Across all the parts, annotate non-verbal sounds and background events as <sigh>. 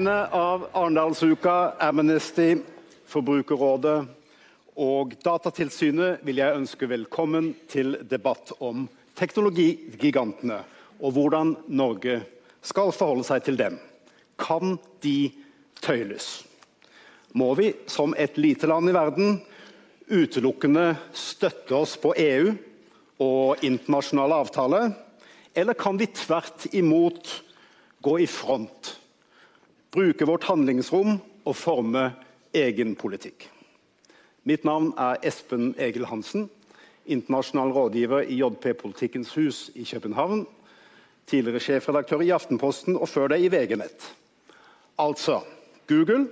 Vegne av Arendalsuka, Amnesty, Forbrukerrådet og Datatilsynet vil jeg ønske velkommen til debatt om teknologigigantene og hvordan Norge skal forholde seg til dem. Kan de tøyles? Må vi, som et lite land i verden, utelukkende støtte oss på EU og internasjonale avtaler, eller kan vi tvert imot gå i front? Bruke vårt handlingsrom og forme egen politikk. Mitt navn er Espen Egil Hansen, internasjonal rådgiver i JP Politikkens hus i København. Tidligere sjefredaktør i Aftenposten og før det i VG Nett. Altså Google,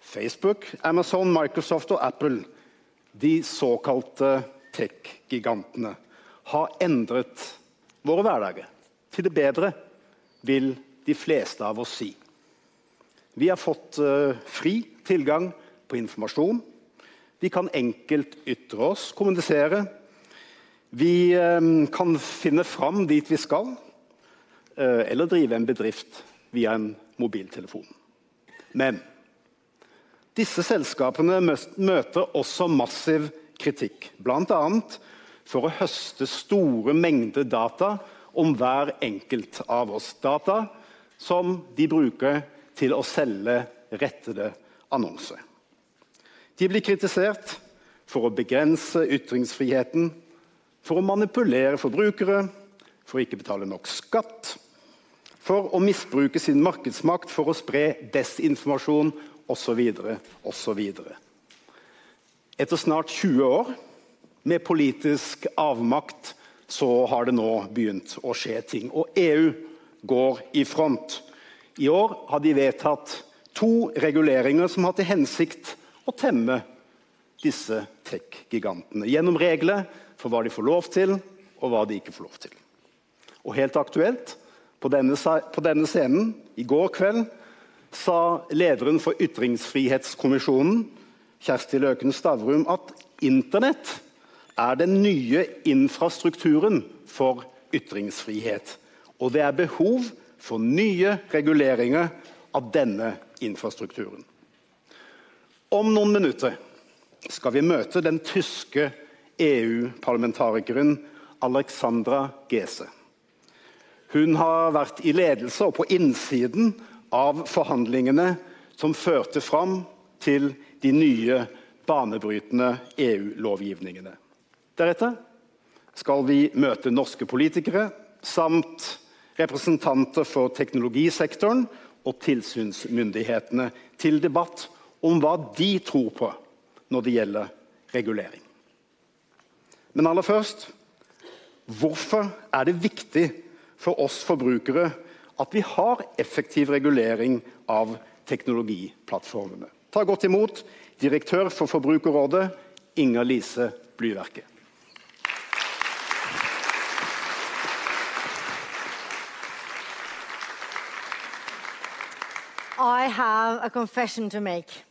Facebook, Amazon, Microsoft og Apple, de såkalte tech-gigantene, har endret våre hverdager til det bedre, vil de fleste av oss si. Vi har fått uh, fri tilgang på informasjon. Vi kan enkelt ytre oss, kommunisere. Vi uh, kan finne fram dit vi skal, uh, eller drive en bedrift via en mobiltelefon. Men disse selskapene møter også massiv kritikk, bl.a. for å høste store mengder data om hver enkelt av oss. Data som de bruker til å selge rettede annonser. De blir kritisert for å begrense ytringsfriheten, for å manipulere forbrukere, for å ikke betale nok skatt, for å misbruke sin markedsmakt for å spre desinformasjon osv. osv. Etter snart 20 år med politisk avmakt så har det nå begynt å skje ting. Og EU går i front. I år har de vedtatt to reguleringer som har til hensikt å temme disse tech-gigantene. Gjennom regler for hva de får lov til, og hva de ikke får lov til. Og helt aktuelt, på denne, på denne scenen i går kveld sa lederen for Ytringsfrihetskommisjonen, Kjersti Løken Stavrum, at Internett er den nye infrastrukturen for ytringsfrihet. Og det er behov for for nye reguleringer av denne infrastrukturen. Om noen minutter skal vi møte den tyske EU-parlamentarikeren Alexandra Gese. Hun har vært i ledelse og på innsiden av forhandlingene som førte fram til de nye banebrytende EU-lovgivningene. Deretter skal vi møte norske politikere samt representanter for teknologisektoren og tilsynsmyndighetene til debatt om hva de tror på når det gjelder regulering. Men aller først hvorfor er det viktig for oss forbrukere at vi har effektiv regulering av teknologiplattformene? Ta godt imot direktør for Forbrukerrådet, Inger Lise Blyverket. I have a confession to make.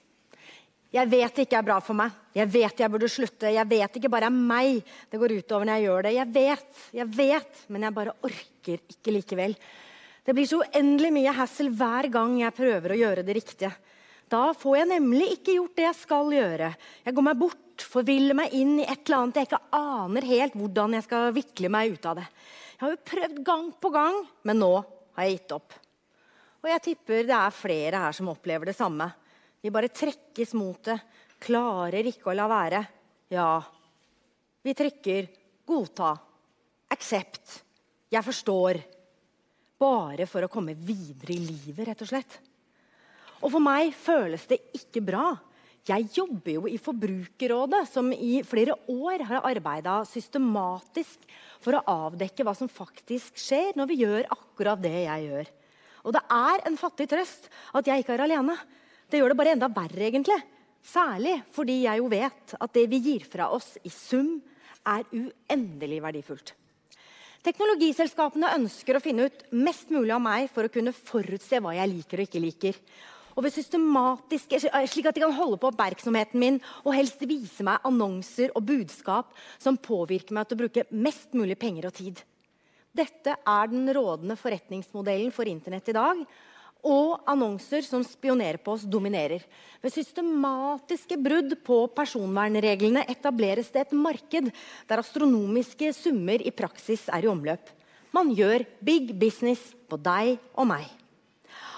Jeg vet det ikke er bra for meg. Jeg vet jeg burde slutte. Jeg vet ikke bare er meg det går utover når jeg gjør det. Jeg vet, jeg vet, men jeg bare orker ikke likevel. Det blir så uendelig mye hassle hver gang jeg prøver å gjøre det riktige. Da får jeg nemlig ikke gjort det jeg skal gjøre. Jeg går meg bort, forviller meg inn i et eller annet jeg ikke aner helt hvordan jeg skal vikle meg ut av det. Jeg har jo prøvd gang på gang, men nå har jeg gitt opp. Og jeg tipper det er flere her som opplever det samme. Vi bare trekkes mot det, klarer ikke å la være. Ja, vi trykker 'godta', 'aksept', 'jeg forstår'. Bare for å komme videre i livet, rett og slett. Og for meg føles det ikke bra. Jeg jobber jo i Forbrukerrådet, som i flere år har arbeida systematisk for å avdekke hva som faktisk skjer når vi gjør akkurat det jeg gjør. Og det er en fattig trøst at jeg ikke er alene. Det gjør det bare enda verre, egentlig. Særlig fordi jeg jo vet at det vi gir fra oss i sum, er uendelig verdifullt. Teknologiselskapene ønsker å finne ut mest mulig av meg for å kunne forutse hva jeg liker og ikke liker. Og ved systematisk, slik at de kan holde på oppmerksomheten min og helst vise meg annonser og budskap som påvirker meg til å bruke mest mulig penger og tid. Dette er den rådende forretningsmodellen for Internett i dag. Og annonser som spionerer på oss, dominerer. Ved systematiske brudd på personvernreglene etableres det et marked der astronomiske summer i praksis er i omløp. Man gjør big business på deg og meg.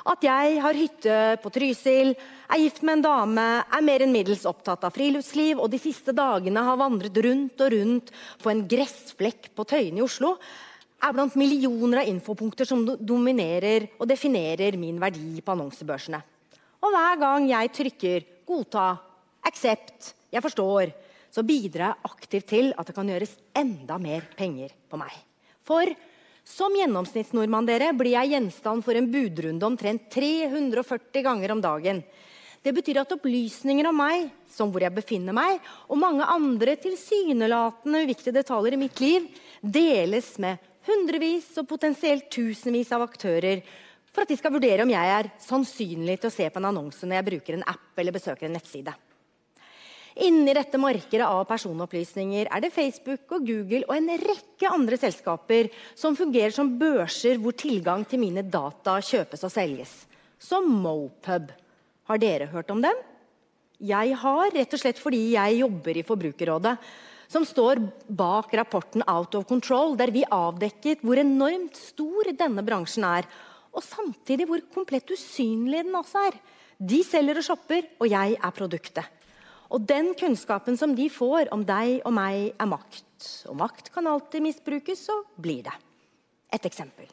At jeg har hytte på Trysil, er gift med en dame, er mer enn middels opptatt av friluftsliv og de siste dagene har vandret rundt og rundt på en gressflekk på Tøyen i Oslo, er blant millioner av infopunkter som dominerer og definerer min verdi på annonsebørsene. Og hver gang jeg trykker 'godta', 'accept', 'jeg forstår', så bidrar jeg aktivt til at det kan gjøres enda mer penger på meg. For som gjennomsnittsnordmann dere, blir jeg gjenstand for en budrunde omtrent 340 ganger om dagen. Det betyr at opplysninger om meg, som hvor jeg befinner meg, og mange andre tilsynelatende uviktige detaljer i mitt liv, deles med hundrevis og potensielt tusenvis av aktører for at de skal vurdere om jeg er sannsynlig til å se på en annonse når jeg bruker en app eller besøker en nettside. Inni dette markedet av personopplysninger er det Facebook og Google og en rekke andre selskaper som fungerer som børser hvor tilgang til mine data kjøpes og selges. Som Mopub. Har dere hørt om dem? Jeg har, rett og slett fordi jeg jobber i Forbrukerrådet som står bak rapporten Out of Control, der vi avdekket hvor enormt stor denne bransjen er. Og samtidig hvor komplett usynlig den også er. De selger og shopper, og jeg er produktet. Og den kunnskapen som de får om deg og meg, er makt. Og makt kan alltid misbrukes, og blir det. Et eksempel.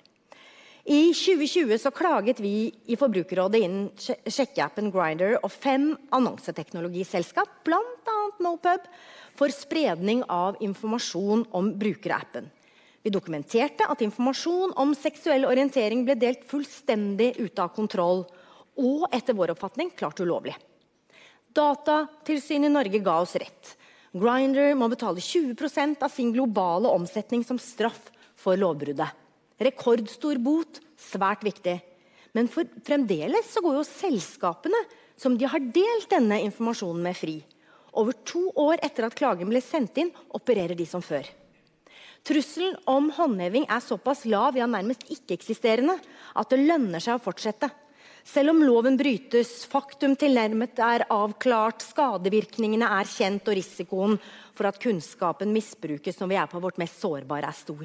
I 2020 så klaget vi i Forbrukerrådet inn sjekkeappen Grinder og fem annonseteknologiselskap, bl.a. Mopub, for spredning av informasjon om brukerappen. Vi dokumenterte at informasjon om seksuell orientering ble delt fullstendig ute av kontroll og etter vår oppfatning klart ulovlig. Datatilsynet i Norge ga oss rett. Grinder må betale 20% av sin globale omsetning som straff for lovbruddet. Rekordstor bot, svært viktig. Men for fremdeles så går jo selskapene som de har delt denne informasjonen med, fri. Over to år etter at klagen ble sendt inn, opererer de som før. Trusselen om håndheving er såpass lav, ja nærmest ikke-eksisterende, at det lønner seg å fortsette. Selv om loven brytes, faktum tilnærmet er avklart, skadevirkningene er kjent og risikoen for at kunnskapen misbrukes når vi er på vårt mest sårbare, er stor.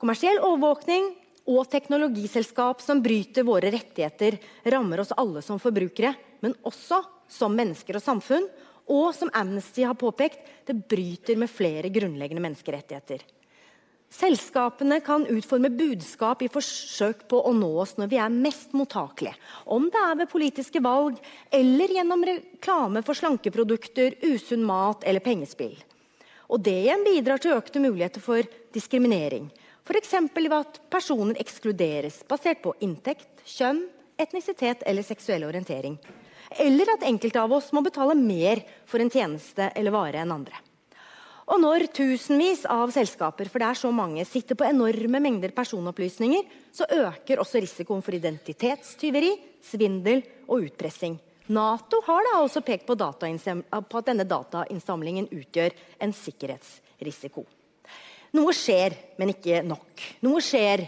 Kommersiell overvåkning og teknologiselskap som bryter våre rettigheter, rammer oss alle som forbrukere, men også som mennesker og samfunn, og som Amnesty har påpekt, det bryter med flere grunnleggende menneskerettigheter. Selskapene kan utforme budskap i forsøk på å nå oss når vi er mest mottakelige. Om det er ved politiske valg eller gjennom reklame for slankeprodukter, usunn mat eller pengespill. Og Det igjen bidrar til økte muligheter for diskriminering. F.eks. ved at personer ekskluderes basert på inntekt, kjønn, etnisitet eller seksuell orientering. Eller at enkelte av oss må betale mer for en tjeneste eller vare enn andre. Og når tusenvis av selskaper for det er så mange, sitter på enorme mengder personopplysninger, så øker også risikoen for identitetstyveri, svindel og utpressing. Nato har da også pekt på, på at denne datainnsamlingen utgjør en sikkerhetsrisiko. Noe skjer, men ikke nok. Noe skjer,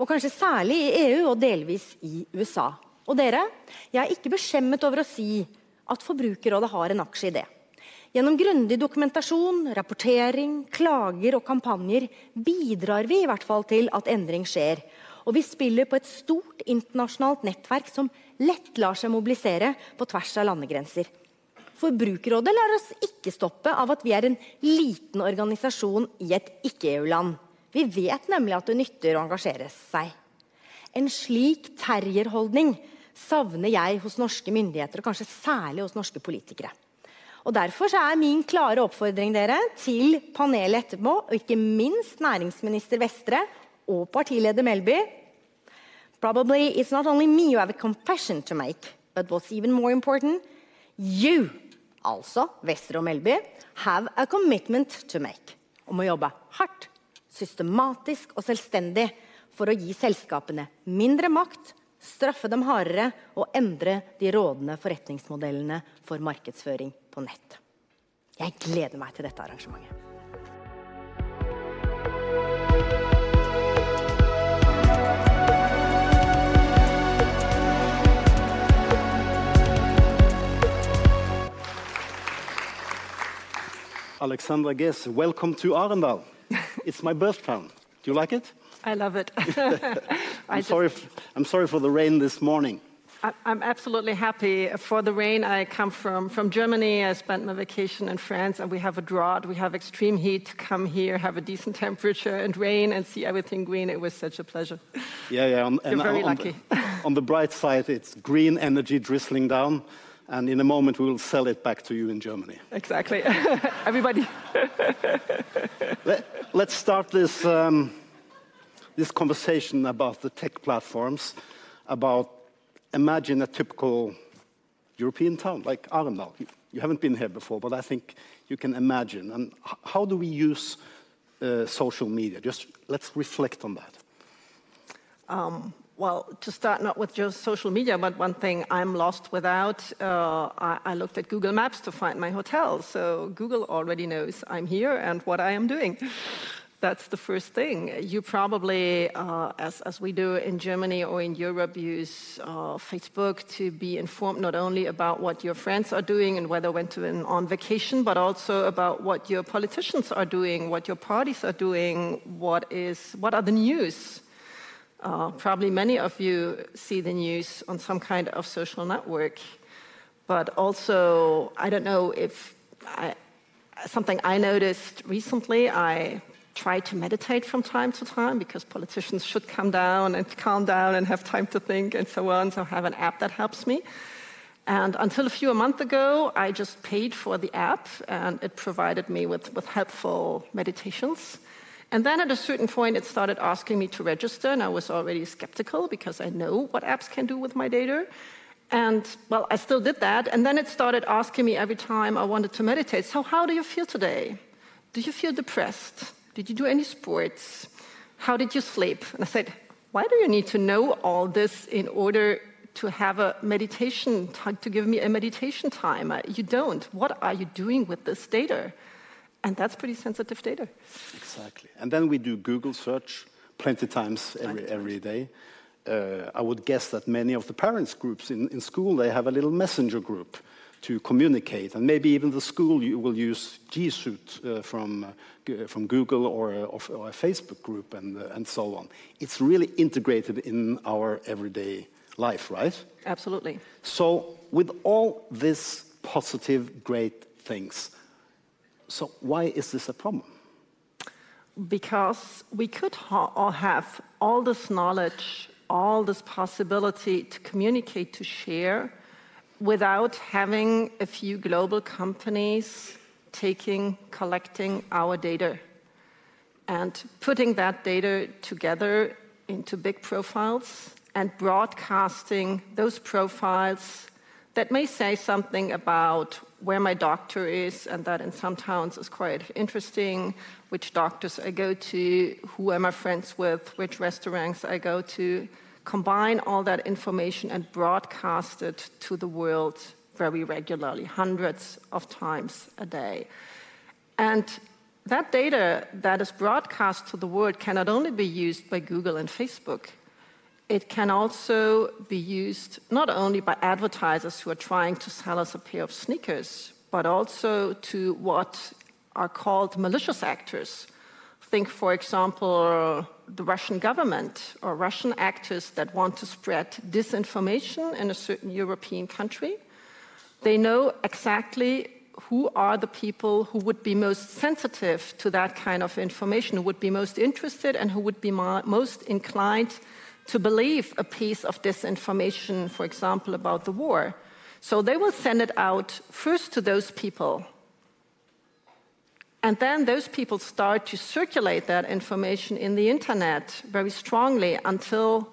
og kanskje særlig i EU og delvis i USA. Og dere, jeg er ikke beskjemmet over å si at Forbrukerrådet har en aksje i det. Gjennom grundig dokumentasjon, rapportering, klager og kampanjer bidrar vi i hvert fall til at endring skjer. Og vi spiller på et stort internasjonalt nettverk som lett lar seg mobilisere på tvers av landegrenser. Forbrukerrådet lar oss ikke stoppe av at vi er en liten organisasjon i et ikke-EU-land. Vi vet nemlig at det nytter å engasjere seg. En slik terrierholdning savner jeg hos norske myndigheter, og kanskje særlig hos norske politikere. Og Derfor er min klare oppfordring dere til panelet etterpå, og ikke minst næringsminister Vestre og partileder Melby Probably it's not only me you have a confession to make. But what's even more important, you, altså Wester og Melby, have a commitment to make. Om å jobbe hardt, systematisk og selvstendig for å gi selskapene mindre makt, straffe dem hardere og endre de rådende forretningsmodellene for markedsføring på nett. Jeg gleder meg til dette arrangementet. Alexandra Gess, welcome to Arendal. it's my birth town. Do you like it? I love it. <laughs> I'm, sorry I'm sorry for the rain this morning. I'm absolutely happy for the rain. I come from, from Germany. I spent my vacation in France, and we have a drought. We have extreme heat. To come here, have a decent temperature, and rain, and see everything green. It was such a pleasure. Yeah, yeah. On, You're very on lucky. The, on the bright side, it's green energy drizzling down, and in a moment we will sell it back to you in Germany. Exactly. <laughs> Everybody. <laughs> Let, let's start this, um, this conversation about the tech platforms, about imagine a typical European town like Arendal. You, you haven't been here before, but I think you can imagine. And how do we use uh, social media? Just let's reflect on that. Well, to start not with just social media, but one thing I'm lost without, uh, I, I looked at Google Maps to find my hotel. So Google already knows I'm here and what I am doing. That's the first thing. You probably, uh, as, as we do in Germany or in Europe, use uh, Facebook to be informed not only about what your friends are doing and whether went to an, on vacation, but also about what your politicians are doing, what your parties are doing, what is what are the news. Uh, probably many of you see the news on some kind of social network, but also I don't know if I, something I noticed recently. I try to meditate from time to time because politicians should come down and calm down and have time to think and so on. So I have an app that helps me. And until a few a month ago, I just paid for the app and it provided me with, with helpful meditations. And then at a certain point, it started asking me to register, and I was already skeptical because I know what apps can do with my data. And well, I still did that. And then it started asking me every time I wanted to meditate So, how do you feel today? Do you feel depressed? Did you do any sports? How did you sleep? And I said, Why do you need to know all this in order to have a meditation, to give me a meditation time? You don't. What are you doing with this data? And that's pretty sensitive data. Exactly. And then we do Google search plenty of times every, every day. Uh, I would guess that many of the parents groups in, in school, they have a little messenger group to communicate. And maybe even the school you will use G Suite uh, from, uh, from Google or, a- of- or a Facebook group and, uh, and so on. It's really integrated in our everyday life, right? Absolutely. So, with all these positive, great things, so why is this a problem? because we could ha- have all this knowledge, all this possibility to communicate, to share, without having a few global companies taking, collecting our data and putting that data together into big profiles and broadcasting those profiles that may say something about where my doctor is, and that in some towns is quite interesting, which doctors I go to, who am I friends with, which restaurants I go to, combine all that information and broadcast it to the world very regularly, hundreds of times a day. And that data that is broadcast to the world can not only be used by Google and Facebook, it can also be used not only by advertisers who are trying to sell us a pair of sneakers, but also to what are called malicious actors. Think, for example, the Russian government or Russian actors that want to spread disinformation in a certain European country. They know exactly who are the people who would be most sensitive to that kind of information, who would be most interested, and who would be most inclined to believe a piece of disinformation, for example, about the war. So they will send it out first to those people. And then those people start to circulate that information in the internet very strongly until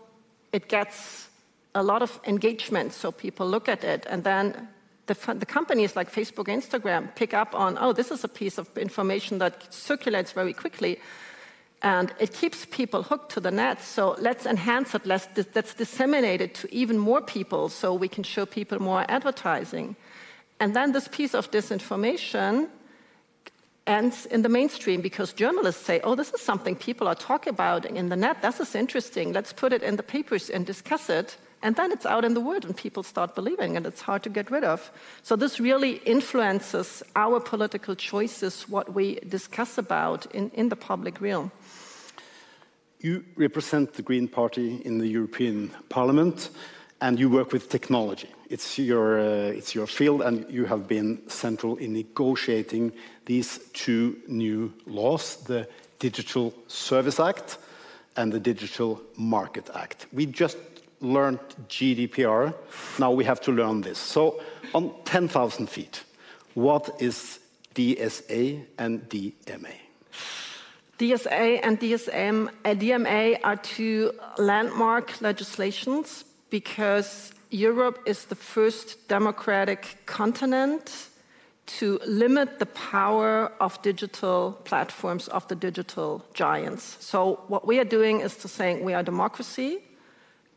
it gets a lot of engagement, so people look at it, and then the, the, companies like Facebook, Instagram pick up on, oh, this is a piece of information that circulates very quickly, and it keeps people hooked to the net. So let's enhance it, let's, let's disseminate it to even more people so we can show people more advertising. And then this piece of disinformation ends in the mainstream because journalists say, oh, this is something people are talking about in the net. This is interesting. Let's put it in the papers and discuss it. And then it's out in the world and people start believing, and it's hard to get rid of. So this really influences our political choices, what we discuss about in, in the public realm. You represent the Green Party in the European Parliament, and you work with technology. It's your, uh, it's your field, and you have been central in negotiating these two new laws, the Digital Service Act and the Digital Market Act. We just learned GDPR. Now we have to learn this. So on 10,000 feet, what is DSA and DMA? DSA and DSM, uh, DMA are two landmark legislations because Europe is the first democratic continent to limit the power of digital platforms, of the digital giants. So, what we are doing is to saying we are democracy,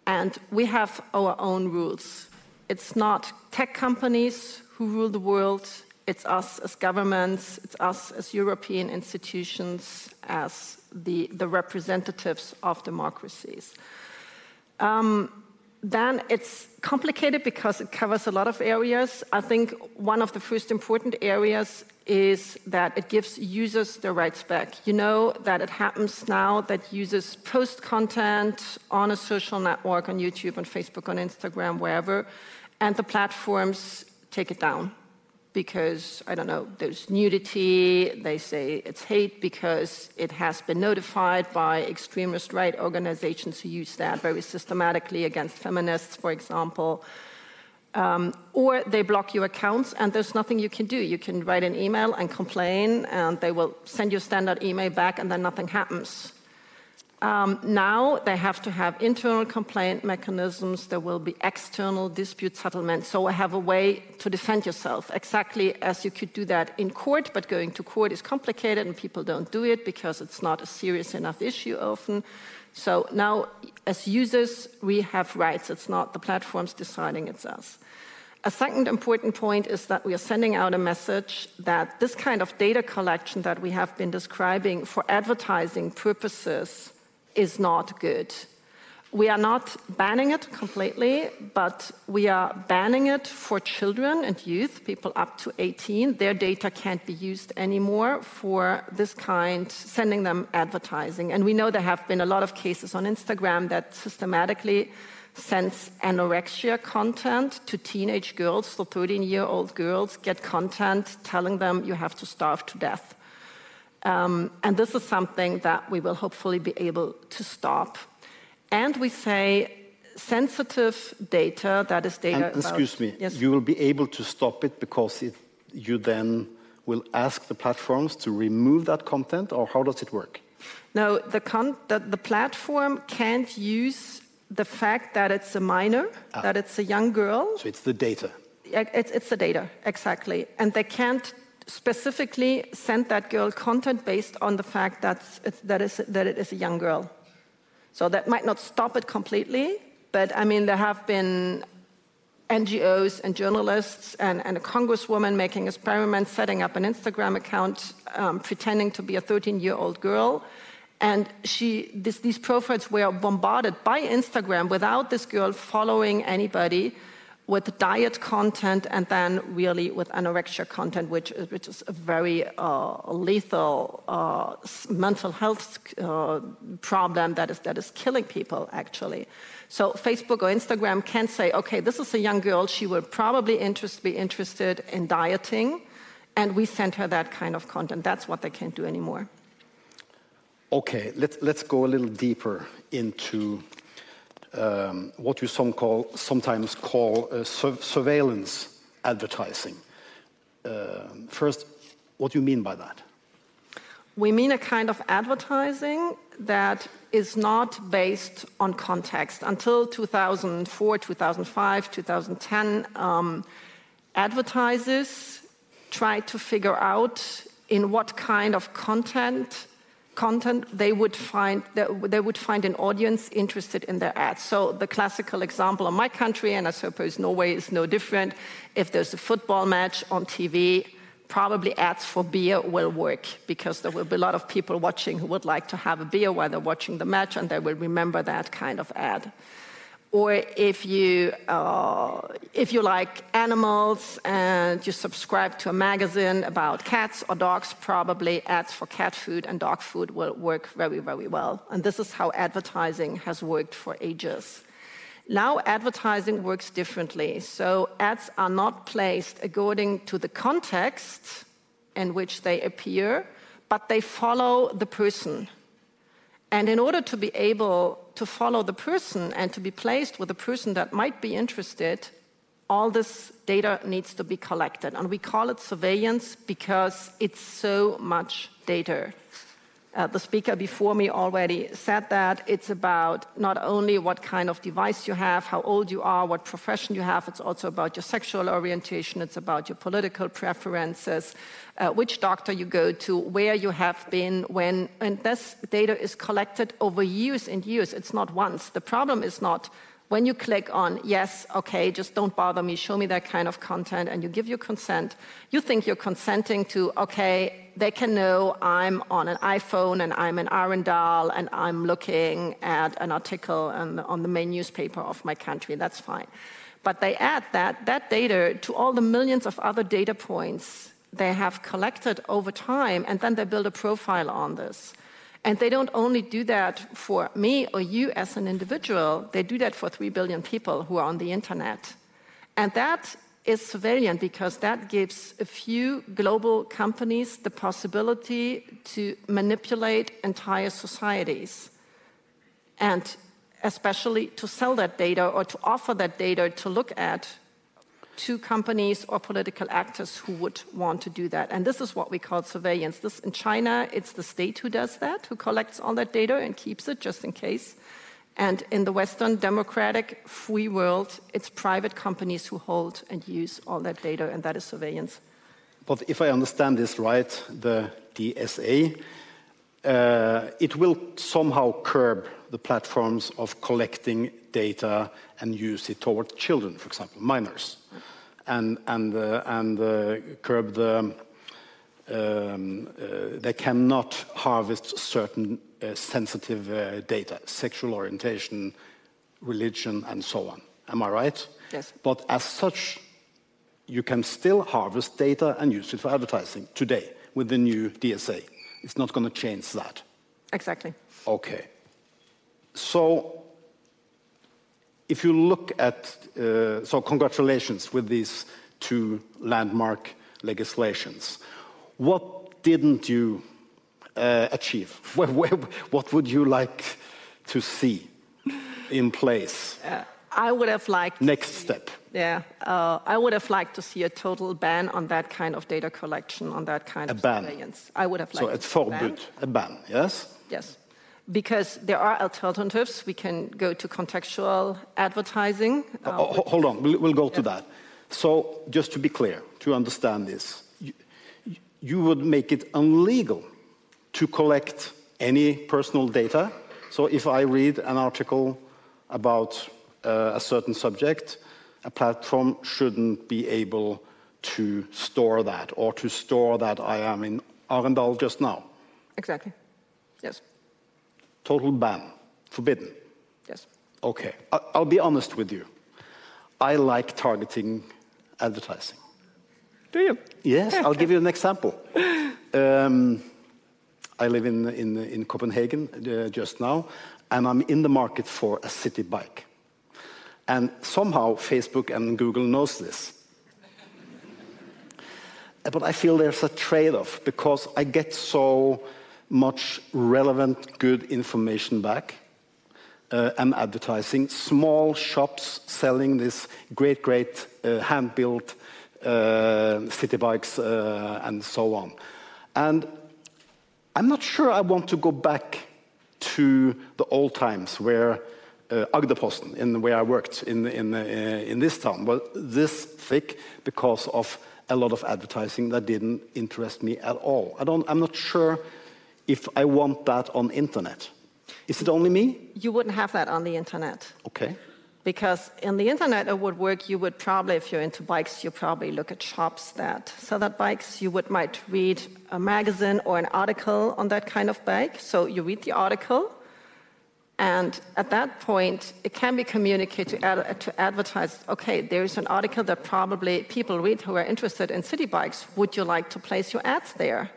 and we have our own rules. It's not tech companies who rule the world, it's us as governments, it's us as European institutions, as the, the representatives of democracies. Um, then it's complicated because it covers a lot of areas. I think one of the first important areas is that it gives users their rights back. You know that it happens now that users post content on a social network, on YouTube, on Facebook, on Instagram, wherever, and the platforms take it down because, I don't know, there's nudity, they say it's hate because it has been notified by extremist right organizations who use that very systematically against feminists, for example. Um, or they block your accounts and there's nothing you can do. You can write an email and complain, and they will send you a standard email back, and then nothing happens. Um, now they have to have internal complaint mechanisms. There will be external dispute settlement. So I have a way to defend yourself, exactly as you could do that in court. But going to court is complicated, and people don't do it because it's not a serious enough issue often. So now, as users, we have rights. It's not the platforms deciding; it's us. A second important point is that we are sending out a message that this kind of data collection that we have been describing for advertising purposes is not good. We are not banning it completely, but we are banning it for children and youth, people up to 18. Their data can't be used anymore for this kind, sending them advertising. And we know there have been a lot of cases on Instagram that systematically sends anorexia content to teenage girls, so 13 year old girls get content telling them you have to starve to death. Um, and this is something that we will hopefully be able to stop. And we say sensitive data, that is data. And, excuse about, me, yes? you will be able to stop it because it, you then will ask the platforms to remove that content, or how does it work? No, the, con- the, the platform can't use the fact that it's a minor, ah. that it's a young girl. So it's the data. It's, it's the data, exactly. And they can't specifically send that girl content based on the fact that, that, is, that it is a young girl. So that might not stop it completely, but I mean, there have been NGOs and journalists and, and a congresswoman making experiments, setting up an Instagram account, um, pretending to be a 13 year old girl. And she, this, these profiles were bombarded by Instagram without this girl following anybody with diet content and then really with anorexia content, which, which is a very uh, lethal uh, mental health uh, problem that is, that is killing people, actually. So Facebook or Instagram can say, okay, this is a young girl, she will probably interest, be interested in dieting, and we send her that kind of content. That's what they can't do anymore. Okay, let's, let's go a little deeper into um, what you some call, sometimes call uh, su surveillance advertising. Uh, first, what do you mean by that? we mean a kind of advertising that is not based on context. Until 2004, 2005, 2010, um, advertisers tried to figure out in what kind of content content they would find they would find an audience interested in their ads. So the classical example of my country, and I suppose Norway is no different, if there's a football match on TV, probably ads for beer will work because there will be a lot of people watching who would like to have a beer while they're watching the match and they will remember that kind of ad. Or if you, uh, if you like animals and you subscribe to a magazine about cats or dogs, probably ads for cat food and dog food will work very, very well. And this is how advertising has worked for ages. Now advertising works differently. So ads are not placed according to the context in which they appear, but they follow the person. And in order to be able to follow the person and to be placed with a person that might be interested, all this data needs to be collected. And we call it surveillance because it's so much data. Uh, the speaker before me already said that it's about not only what kind of device you have, how old you are, what profession you have, it's also about your sexual orientation, it's about your political preferences, uh, which doctor you go to, where you have been, when. And this data is collected over years and years. It's not once. The problem is not when you click on yes, okay, just don't bother me, show me that kind of content, and you give your consent, you think you're consenting to, okay, they can know I'm on an iPhone and I'm in Arendal and I'm looking at an article on, on the main newspaper of my country. That's fine. But they add that, that data to all the millions of other data points they have collected over time, and then they build a profile on this. And they don't only do that for me or you as an individual, they do that for 3 billion people who are on the internet. And that is surveillance because that gives a few global companies the possibility to manipulate entire societies and especially to sell that data or to offer that data to look at to companies or political actors who would want to do that. And this is what we call surveillance. This, in China, it's the state who does that, who collects all that data and keeps it just in case. And in the Western democratic free world, it's private companies who hold and use all that data, and that is surveillance. But if I understand this right, the DSA, uh, it will somehow curb the platforms of collecting data and use it toward children, for example, minors and, and, uh, and uh, curb the, um, uh, they cannot harvest certain sensitive data, sexual orientation, religion, and so on. Am I right? Yes. But as such, you can still harvest data and use it for advertising today with the new DSA. It's not going to change that. Exactly. Okay. So if you look at, uh, so congratulations with these two landmark legislations. What didn't you uh, achieve? <laughs> what would you like to see in place? Uh, I would have liked. Next step. Yeah, uh, I would have liked to see a total ban on that kind of data collection, on that kind a of ban. surveillance. I would have liked. So it's forbid, a ban, yes? Yes because there are alternatives. We can go to contextual advertising. Uh, oh, hold on, we'll, we'll go yeah. to that. So, just to be clear, to understand this, you, you would make it illegal to collect any personal data. So, if I read an article about uh, a certain subject, a platform shouldn't be able to store that or to store that I am in Arendal just now. Exactly. Yes. Total ban. Forbidden. Yes. Okay. I'll be honest with you. I like targeting advertising. Do you? Yes, I'll give you an example. <laughs> Um, I live in, in, in Copenhagen uh, just now, and I'm in the market for a city bike. And somehow Facebook and Google knows this. <laughs> but I feel there's a trade-off because I get so much relevant, good information back. Uh, and advertising, small shops selling this great, great uh, hand-built uh, city bikes uh, and so on. And I'm not sure I want to go back to the old times where uh, Agderposten, in the where I worked in, in, uh, in this town, was this thick because of a lot of advertising that didn't interest me at all. I don't, I'm not sure if I want that on internet. Is it only me? You wouldn't have that on the internet. Okay. Because in the internet, it would work. You would probably, if you're into bikes, you probably look at shops that sell that bikes. You would might read a magazine or an article on that kind of bike. So you read the article, and at that point, it can be communicated to, ad- to advertise. Okay, there's an article that probably people read who are interested in city bikes. Would you like to place your ads there?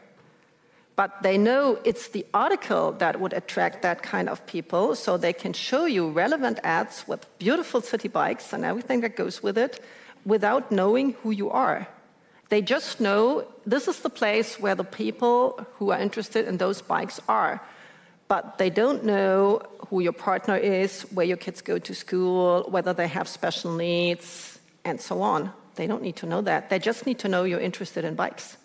But they know it's the article that would attract that kind of people, so they can show you relevant ads with beautiful city bikes and everything that goes with it without knowing who you are. They just know this is the place where the people who are interested in those bikes are. But they don't know who your partner is, where your kids go to school, whether they have special needs, and so on. They don't need to know that. They just need to know you're interested in bikes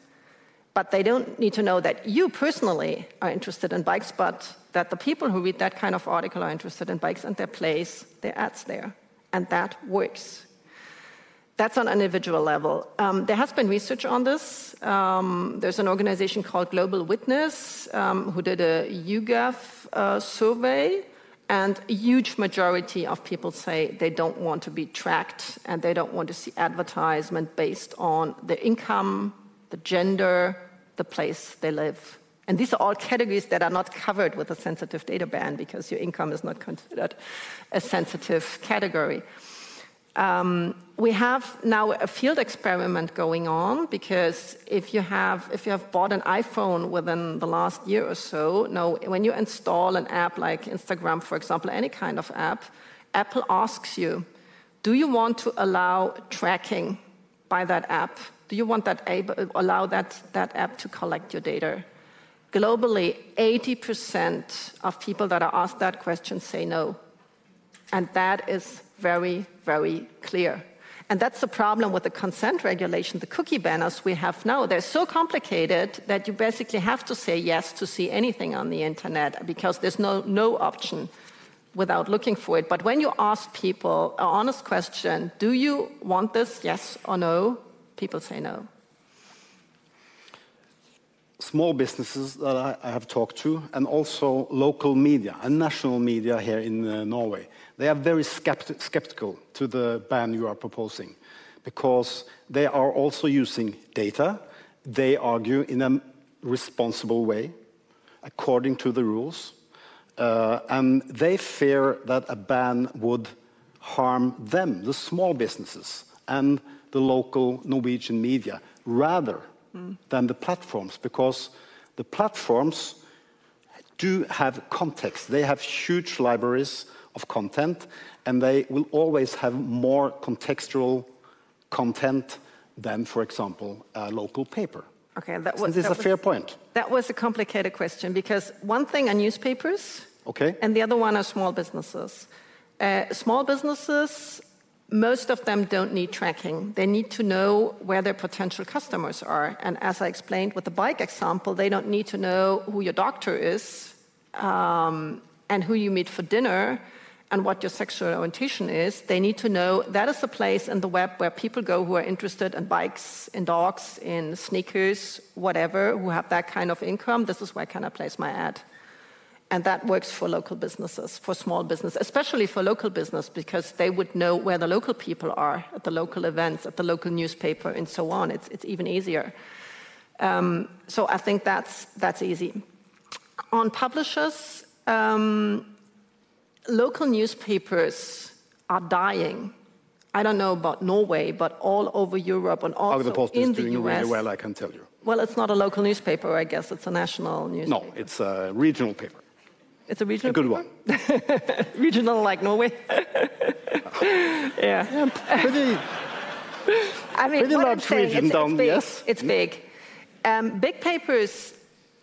but they don't need to know that you personally are interested in bikes, but that the people who read that kind of article are interested in bikes and they place their ads there. And that works. That's on an individual level. Um, there has been research on this. Um, there's an organization called Global Witness um, who did a YouGov uh, survey, and a huge majority of people say they don't want to be tracked and they don't want to see advertisement based on their income, the gender, the place they live. And these are all categories that are not covered with a sensitive data ban because your income is not considered a sensitive category. Um, we have now a field experiment going on because if you have if you have bought an iPhone within the last year or so, now when you install an app like Instagram, for example, any kind of app, Apple asks you, do you want to allow tracking by that app? Do you want that able, allow that, that app to collect your data? Globally, 80% of people that are asked that question say no. And that is very, very clear. And that's the problem with the consent regulation, the cookie banners we have now. They're so complicated that you basically have to say yes to see anything on the internet because there's no, no option without looking for it. But when you ask people an honest question, do you want this, yes or no? People say no. Small businesses that I, I have talked to, and also local media and national media here in uh, Norway, they are very skepti skeptical to the ban you are proposing because they are also using data. They argue in a responsible way, according to the rules, uh, and they fear that a ban would harm them, the small businesses, and the local Norwegian media rather mm. than the platforms, because the platforms do have context. They have huge libraries of content, and they will always have more contextual content than, for example, a local paper. Okay, that was this that a was, fair point. That was a complicated question because one thing are newspapers, okay, and the other one are small businesses. Uh, small businesses most of them don't need tracking. They need to know where their potential customers are. And as I explained with the bike example, they don't need to know who your doctor is um, and who you meet for dinner and what your sexual orientation is. They need to know that is a place in the web where people go who are interested in bikes, in dogs, in sneakers, whatever, who have that kind of income. This is where can I place my ad. And that works for local businesses, for small business, especially for local business, because they would know where the local people are at the local events, at the local newspaper, and so on. It's, it's even easier. Um, so I think that's, that's easy. On publishers, um, local newspapers are dying. I don't know about Norway, but all over Europe and also Agderposten in is the doing US. really well, I can tell you. Well, it's not a local newspaper, I guess. It's a national newspaper. No, it's a regional paper. It's a regional. A good one. <laughs> regional like Norway. <laughs> yeah. yeah. Pretty. I mean, pretty large region it's, down. It's big. Yes. It's big. Um, big papers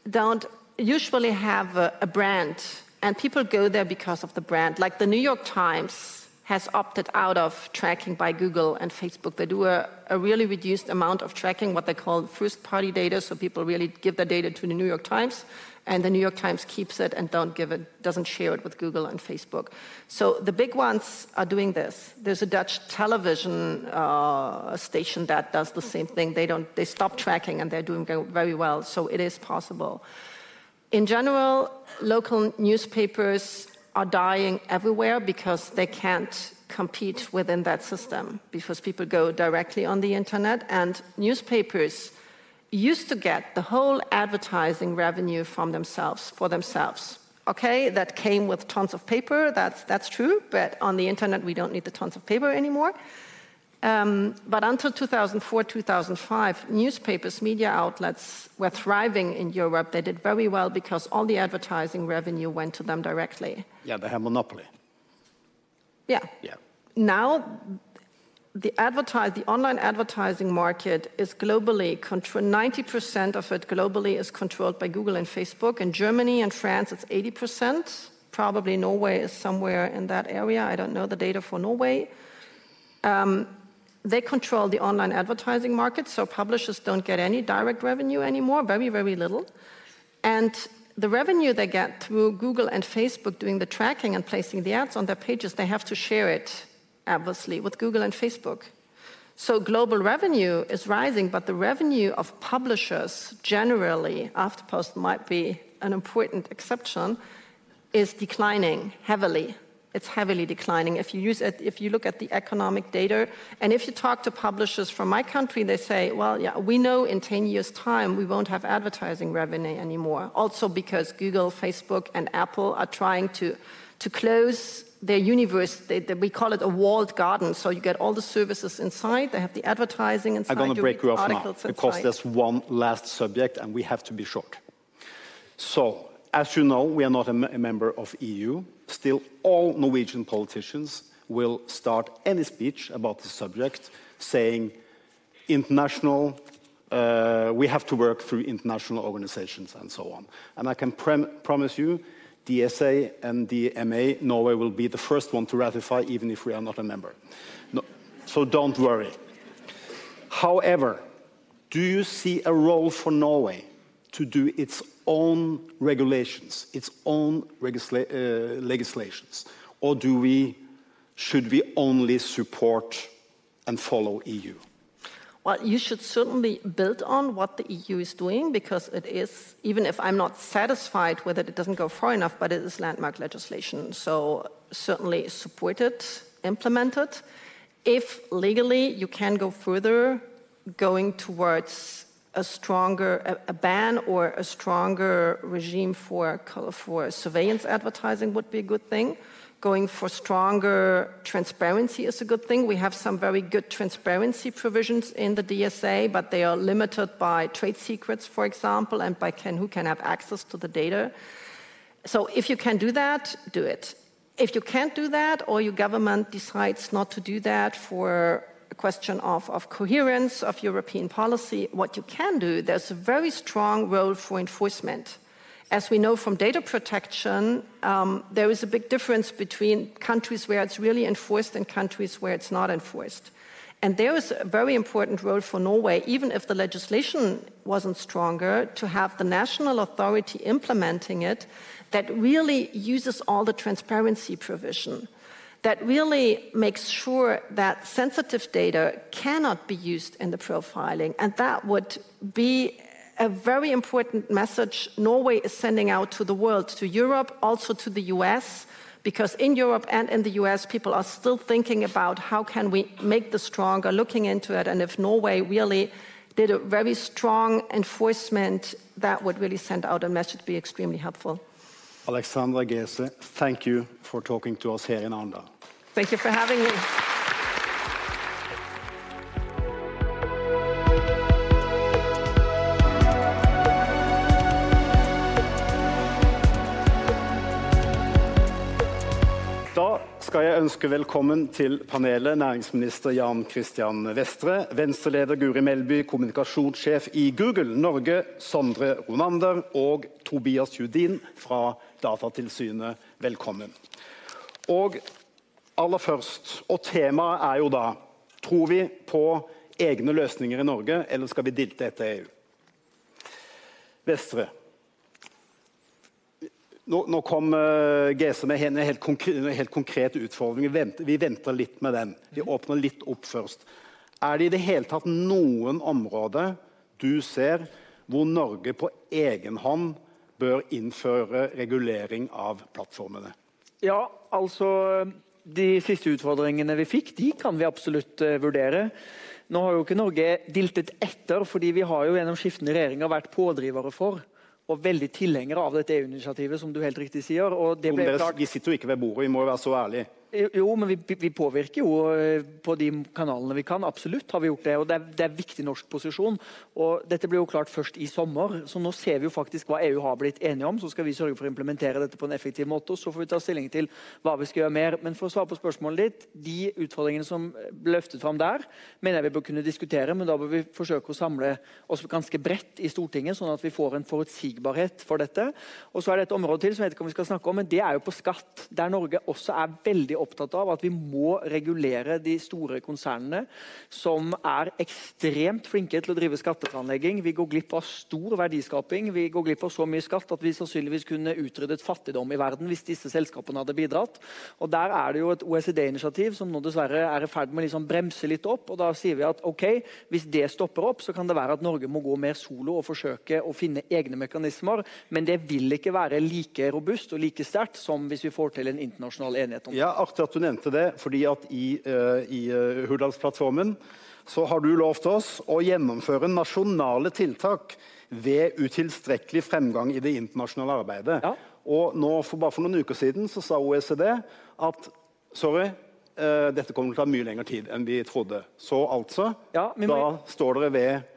don't usually have a, a, brand, and people go there because of the brand. Like the New York Times has opted out of tracking by Google and Facebook. They do a, a really reduced amount of tracking, what they call first party data. So people really give their data to the New York Times and the New York Times keeps it and don't give it, doesn't share it with Google and Facebook. So the big ones are doing this. There's a Dutch television uh, station that does the same thing. They don't, they stop tracking and they're doing very well. So it is possible. In general, local newspapers are dying everywhere because they can't compete within that system because people go directly on the internet and newspapers used to get the whole advertising revenue from themselves for themselves. Okay, that came with tons of paper, that's, that's true, but on the internet we don't need the tons of paper anymore. Um, but until 2004, 2005, newspapers, media outlets were thriving in Europe. They did very well because all the advertising revenue went to them directly. Yeah, they had monopoly. Yeah. Yeah. Now the, advertise, the online advertising market is globally, 90% of it globally is controlled by Google and Facebook. In Germany and France, it's 80%. Probably Norway is somewhere in that area. I don't know the data for Norway. Um, they control the online advertising market, so publishers don't get any direct revenue anymore, very, very little. And the revenue they get through Google and Facebook doing the tracking and placing the ads on their pages, they have to share it obviously, with Google and Facebook. So global revenue is rising, but the revenue of publishers generally, AfterPost might be an important exception, is declining heavily. It's heavily declining. If you, use it, if you look at the economic data, and if you talk to publishers from my country, they say, well, yeah, we know in 10 years' time we won't have advertising revenue anymore. Also because Google, Facebook, and Apple are trying to, to close their universe, they, they, we call it a walled garden. So you get all the services inside, they have the advertising inside. I'm going to break you off now inside. because there's one last subject and we have to be short. So, as you know, we are not a, a member of EU. Still, all Norwegian politicians will start any speech about the subject saying international uh, we have to work through international organizations and so on. And I can promise you DSA and the MA, Norway will be the first one to ratify, even if we are not a member. No, so don't worry. However, do you see a role for Norway to do its own regulations, its own legisla uh, legislations, or do we, should we only support and follow EU? Well, you should certainly build on what the EU is doing because it is, even if I'm not satisfied with it, it doesn't go far enough, but it is landmark legislation. So certainly support it, implement it. If legally you can go further, going towards a stronger a, a ban or a stronger regime for, for surveillance advertising would be a good thing going for stronger transparency is a good thing. We have some very good transparency provisions in the DSA, but they are limited by trade secrets, for example, and by can, who can have access to the data. So if you can do that, do it. If you can't do that, or your government decides not to do that for a question of, of coherence of European policy, what you can do, there's a very strong role for enforcement. As we know from data protection, um, there is a big difference between countries where it's really enforced and countries where it's not enforced. And there is a very important role for Norway, even if the legislation wasn't stronger, to have the national authority implementing it that really uses all the transparency provision, that really makes sure that sensitive data cannot be used in the profiling. And that would be a very important message Norway is sending out to the world, to Europe, also to the US, because in Europe and in the US, people are still thinking about how can we make this stronger, looking into it, and if Norway really did a very strong enforcement, that would really send out a message, be extremely helpful. Alexandra Gese, thank you for talking to us here in Arendal. Thank you for having me. Jeg ønske velkommen til panelet næringsminister Jan Christian Vestre, Venstre-leder Guri Melby, kommunikasjonssjef i Google Norge Sondre Ronander og Tobias Judin fra Datatilsynet. Velkommen. Og aller først, og temaet er jo da Tror vi på egne løsninger i Norge, eller skal vi dilte etter EU? Vestre. Nå, nå kom uh, GC med en helt, konkret, helt konkret utfordring. Vi venter, vi venter, litt med den. Vi åpner litt opp først. Er det i det hele tatt noen områder du ser hvor Norge på egen hånd bør innføre regulering av plattformene? Ja, altså De siste utfordringene vi fikk, de kan vi absolutt uh, vurdere. Nå har jo ikke Norge diltet etter, fordi vi har jo gjennom skiftende regjeringer vært pådrivere for og veldig tilhengere av dette EU-initiativet, som du helt riktig sier. og det Dere, vi sitter jo ikke ved bordet, vi må jo være så ærlige. Jo, men vi, vi, påvirker jo eh, på de kanalene vi kan. Absolutt har vi gjort det. og Det er, det er viktig norsk posisjon. og Dette ble jo klart først i sommer, så nå ser vi jo faktisk hva EU har blitt enige om. Så skal vi sørge for å implementere dette på en effektiv måte, og så får vi ta stilling til hva vi skal gjøre mer. Men for å svare på spørsmålet ditt, de utfordringene som ble løftet fram der, mener jeg vi bør kunne diskutere, men da bør vi forsøke å samle oss ganske bredt i Stortinget, sånn at vi får en forutsigbarhet for dette. Og så er det et område til som jeg vet ikke om vi skal snakke om, men det er jo på skatt, der Norge også er veldig opptatt av at vi må regulere de store konsernene, som er ekstremt flinke til å drive skatteplanlegging. Vi går glipp av stor verdiskaping. Vi går glipp av så mye skatt at vi sannsynligvis kunne utryddet fattigdom i verden hvis disse selskapene hadde bidratt. Og Der er det jo et OECD-initiativ som nå dessverre er i ferd med å liksom bremse litt opp. og Da sier vi at ok, hvis det stopper opp, så kan det være at Norge må gå mer solo og forsøke å finne egne mekanismer. Men det vil ikke være like robust og like sterkt som hvis vi får til en internasjonal enighet om det. Ja, artig at du nevnte det, fordi at i, uh, i uh, Hurdalsplattformen så har du lovt oss å gjennomføre nasjonale tiltak ved utilstrekkelig fremgang i det internasjonale arbeidet. Ja. Og nå, for bare for noen uker siden så sa OECD at sorry, uh, dette kommer til å ta mye lengre tid enn vi trodde. Så altså, ja, da står dere ved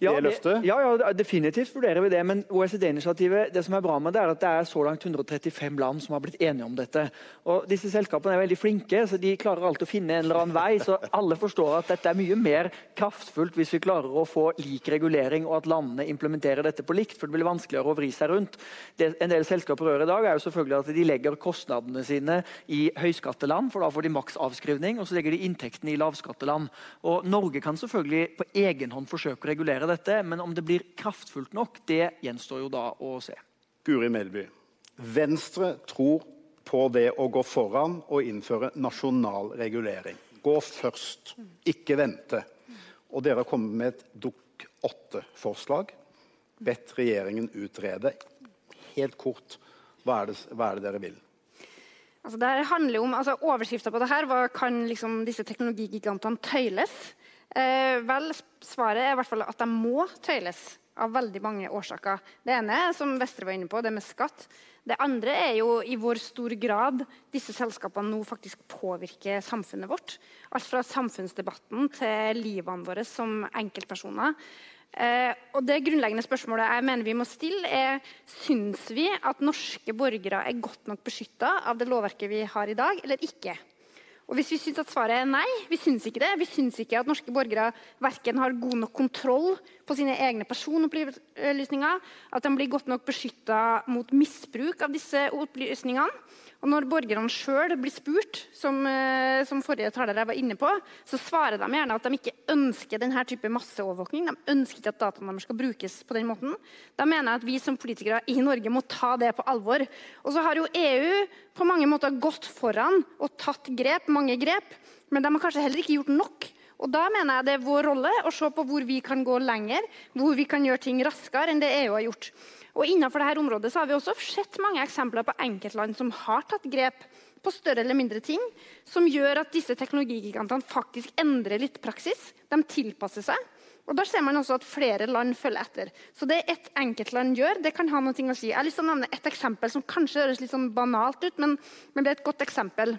ja, det løftet? Ja, ja, definitivt vurderer vi det. Men OECD-initiativet det som er bra med det er at det er så langt 135 land som har blitt enige om dette. Og Disse selskapene er veldig flinke, så de klarer alltid å finne en eller annen vei. Så alle forstår at dette er mye mer kraftfullt hvis vi klarer å få lik regulering, og at landene implementerer dette på likt. For det blir vanskeligere å vri seg rundt. Det en del selskaper gjør i dag, er jo selvfølgelig at de legger kostnadene sine i høyskatteland, for da får de maks avskrivning, og så legger de inntektene i lavskatteland. Og Norge kan selvfølgelig på egen hånd forsøke å regulere dette, men om det blir kraftfullt nok, det gjenstår jo da å se. Guri Melby, Venstre tror på det å gå foran og innføre nasjonal regulering. Gå først, ikke vente. Og dere har kommet med et Dukk 8-forslag. Bedt regjeringen utrede. Helt kort, hva er det, hva er det dere vil? Altså, det handler om, altså, Overskrifta på det her var kan liksom disse teknologigigantene tøyles. Eh, vel, svaret er i hvert fall at de må tøyles av veldig mange årsaker. Det ene som Vestre var inne på, det med skatt. Det andre er jo i hvor stor grad disse selskapene nå faktisk påvirker samfunnet vårt. Alt fra samfunnsdebatten til livene våre som enkeltpersoner. Eh, og det grunnleggende spørsmålet jeg mener vi må stille, er syns vi at norske borgere er godt nok beskytta av det lovverket vi har i dag, eller ikke. Og Hvis vi syns at svaret er nei, vi syns ikke det, vi syns ikke at norske borgere verken har god nok kontroll på sine egne personopplysninger, at de blir godt nok beskytta mot misbruk av disse opplysningene, og når borgerne sjøl blir spurt, som, eh, som, forrige taler var inne på, så svarer de gjerne at de ikke ønsker denne type masseovervåkning. De ønsker ikke at dataene deres skal brukes på den måten. Da mener jeg at vi som politikere i Norge må ta det på alvor. Og så har jo EU på mange måter gått foran og tatt grep, mange grep, men de har kanskje heller ikke gjort nok. Og Da mener jeg det er vår rolle å se på hvor vi kan gå lenger, hvor vi kan gjøre ting raskere enn det EU har gjort. Og Innenfor dette området så har vi også sett mange eksempler på enkeltland som har tatt grep på større eller mindre ting, som gjør at disse teknologigigantene faktisk endrer litt praksis. De tilpasser seg. Og Da ser man også at flere land følger etter. Så det ett enkeltland gjør, det kan ha noe å si. Jeg har lyst til å nevne et eksempel som kanskje høres litt sånn banalt ut, men, men det er et godt eksempel.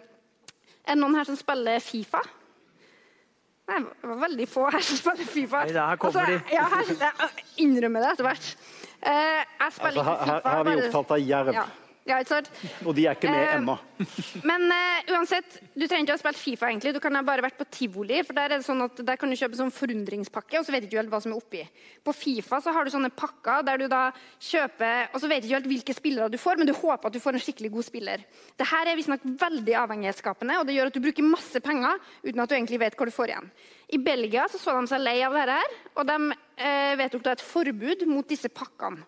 Er det noen her som spiller Fifa? Nei, det var veldig få her som spiller Fifa. Nei, her kommer altså, de. Ja, her, jeg innrømmer det etter hvert. Uh, altså, her, her, er vi opptatt av jerv. Ja. Ja, ikke sant? Og de er ikke med Eh, ennå. <laughs> Men uh, uansett, du trenger ikke å ha spilt Fifa. egentlig. Du kan ha bare vært på tivoli. for Der er det sånn at der kan du kjøpe sånn forundringspakke, og så vet du ikke helt hva som er oppi. På Fifa så har du sånne pakker der du da kjøper Og så vet du ikke helt hvilke spillere du får, men du håper at du får en skikkelig god spiller. Dette er visstnok veldig avhengighetsskapende, og det gjør at du bruker masse penger uten at du egentlig vet hva du får igjen. I Belgia så, så de seg lei av dette, og de uh, vedtok da et forbud mot disse pakkene.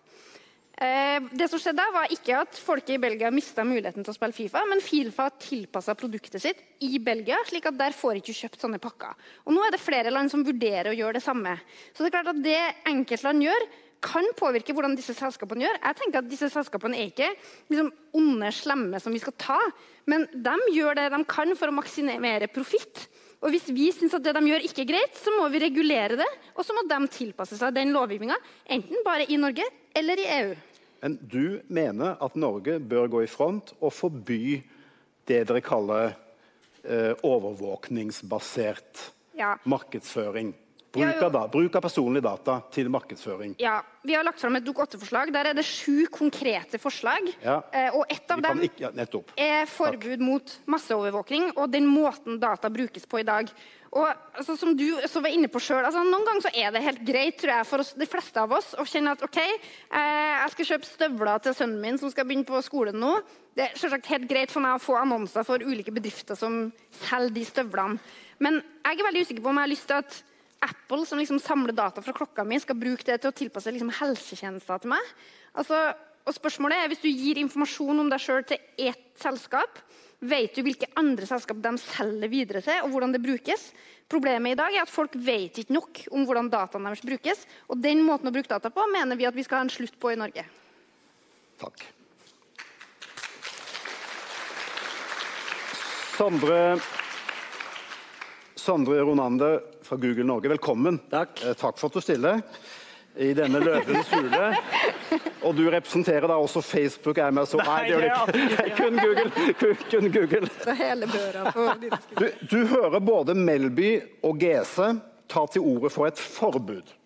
Eh, det som skjedde var ikke at folket i Belgia mista muligheten til å spille Fifa, men Fifa tilpassa produktet sitt i Belgia, slik at der får ikke kjøpt sånne pakker. Og Nå er det flere land som vurderer å gjøre det samme. Så det er klart at det enkeltland gjør, kan påvirke hvordan disse selskapene gjør. Jeg tenker at disse selskapene er ikke liksom, onde, slemme som vi skal ta, men de gjør det de kan for å maksimere profitt. Og Hvis vi syns at det de gjør ikke er greit, så må vi regulere det. Og så må de tilpasse seg den lovgivninga, enten bare i Norge eller i EU. Men du mener at Norge bør gå i front og forby det dere kaller eh, overvåkningsbasert Ja. markedsføring? Bruk av, da, bruk av personlige data til markedsføring. Ja, Vi har lagt fram et Dokument 8-forslag. Der er det sju konkrete forslag. Ja. Eh, og ett av dem ikke, ja, er forbud mot masseovervåkning og den måten data brukes på i dag. Og altså, som du så var inne på selv, altså, Noen ganger så er det helt greit tror jeg, for oss, de fleste av oss å kjenne at ok, eh, jeg skal kjøpe støvler til sønnen min som skal begynne på skolen nå. Det er selvsagt helt greit for meg å få annonser for ulike bedrifter som selger de støvlene. Men jeg er veldig usikker på om jeg har lyst til at Apple, som liksom samler data fra klokka mi, skal bruke det til å tilpasse liksom helsetjenester til meg. Altså, og spørsmålet er, Hvis du gir informasjon om deg sjøl til ett selskap, vet du hvilke andre selskap de selger videre til, og hvordan det brukes? Problemet i dag er at folk vet ikke nok om hvordan dataene deres brukes. Og den måten å bruke data på mener vi at vi skal ha en slutt på i Norge. Takk. Sondre, Sondre Ronander fra Google Norge, velkommen. Takk. Eh, takk for at du stiller i denne løvens hule. Og du representerer da også Facebook, Amazon Nei, det gjør du ikke. Kun Google. Kun, kun Google. hele børa på <laughs> Du, du hører både Melby og Gese ta til orde for et forbud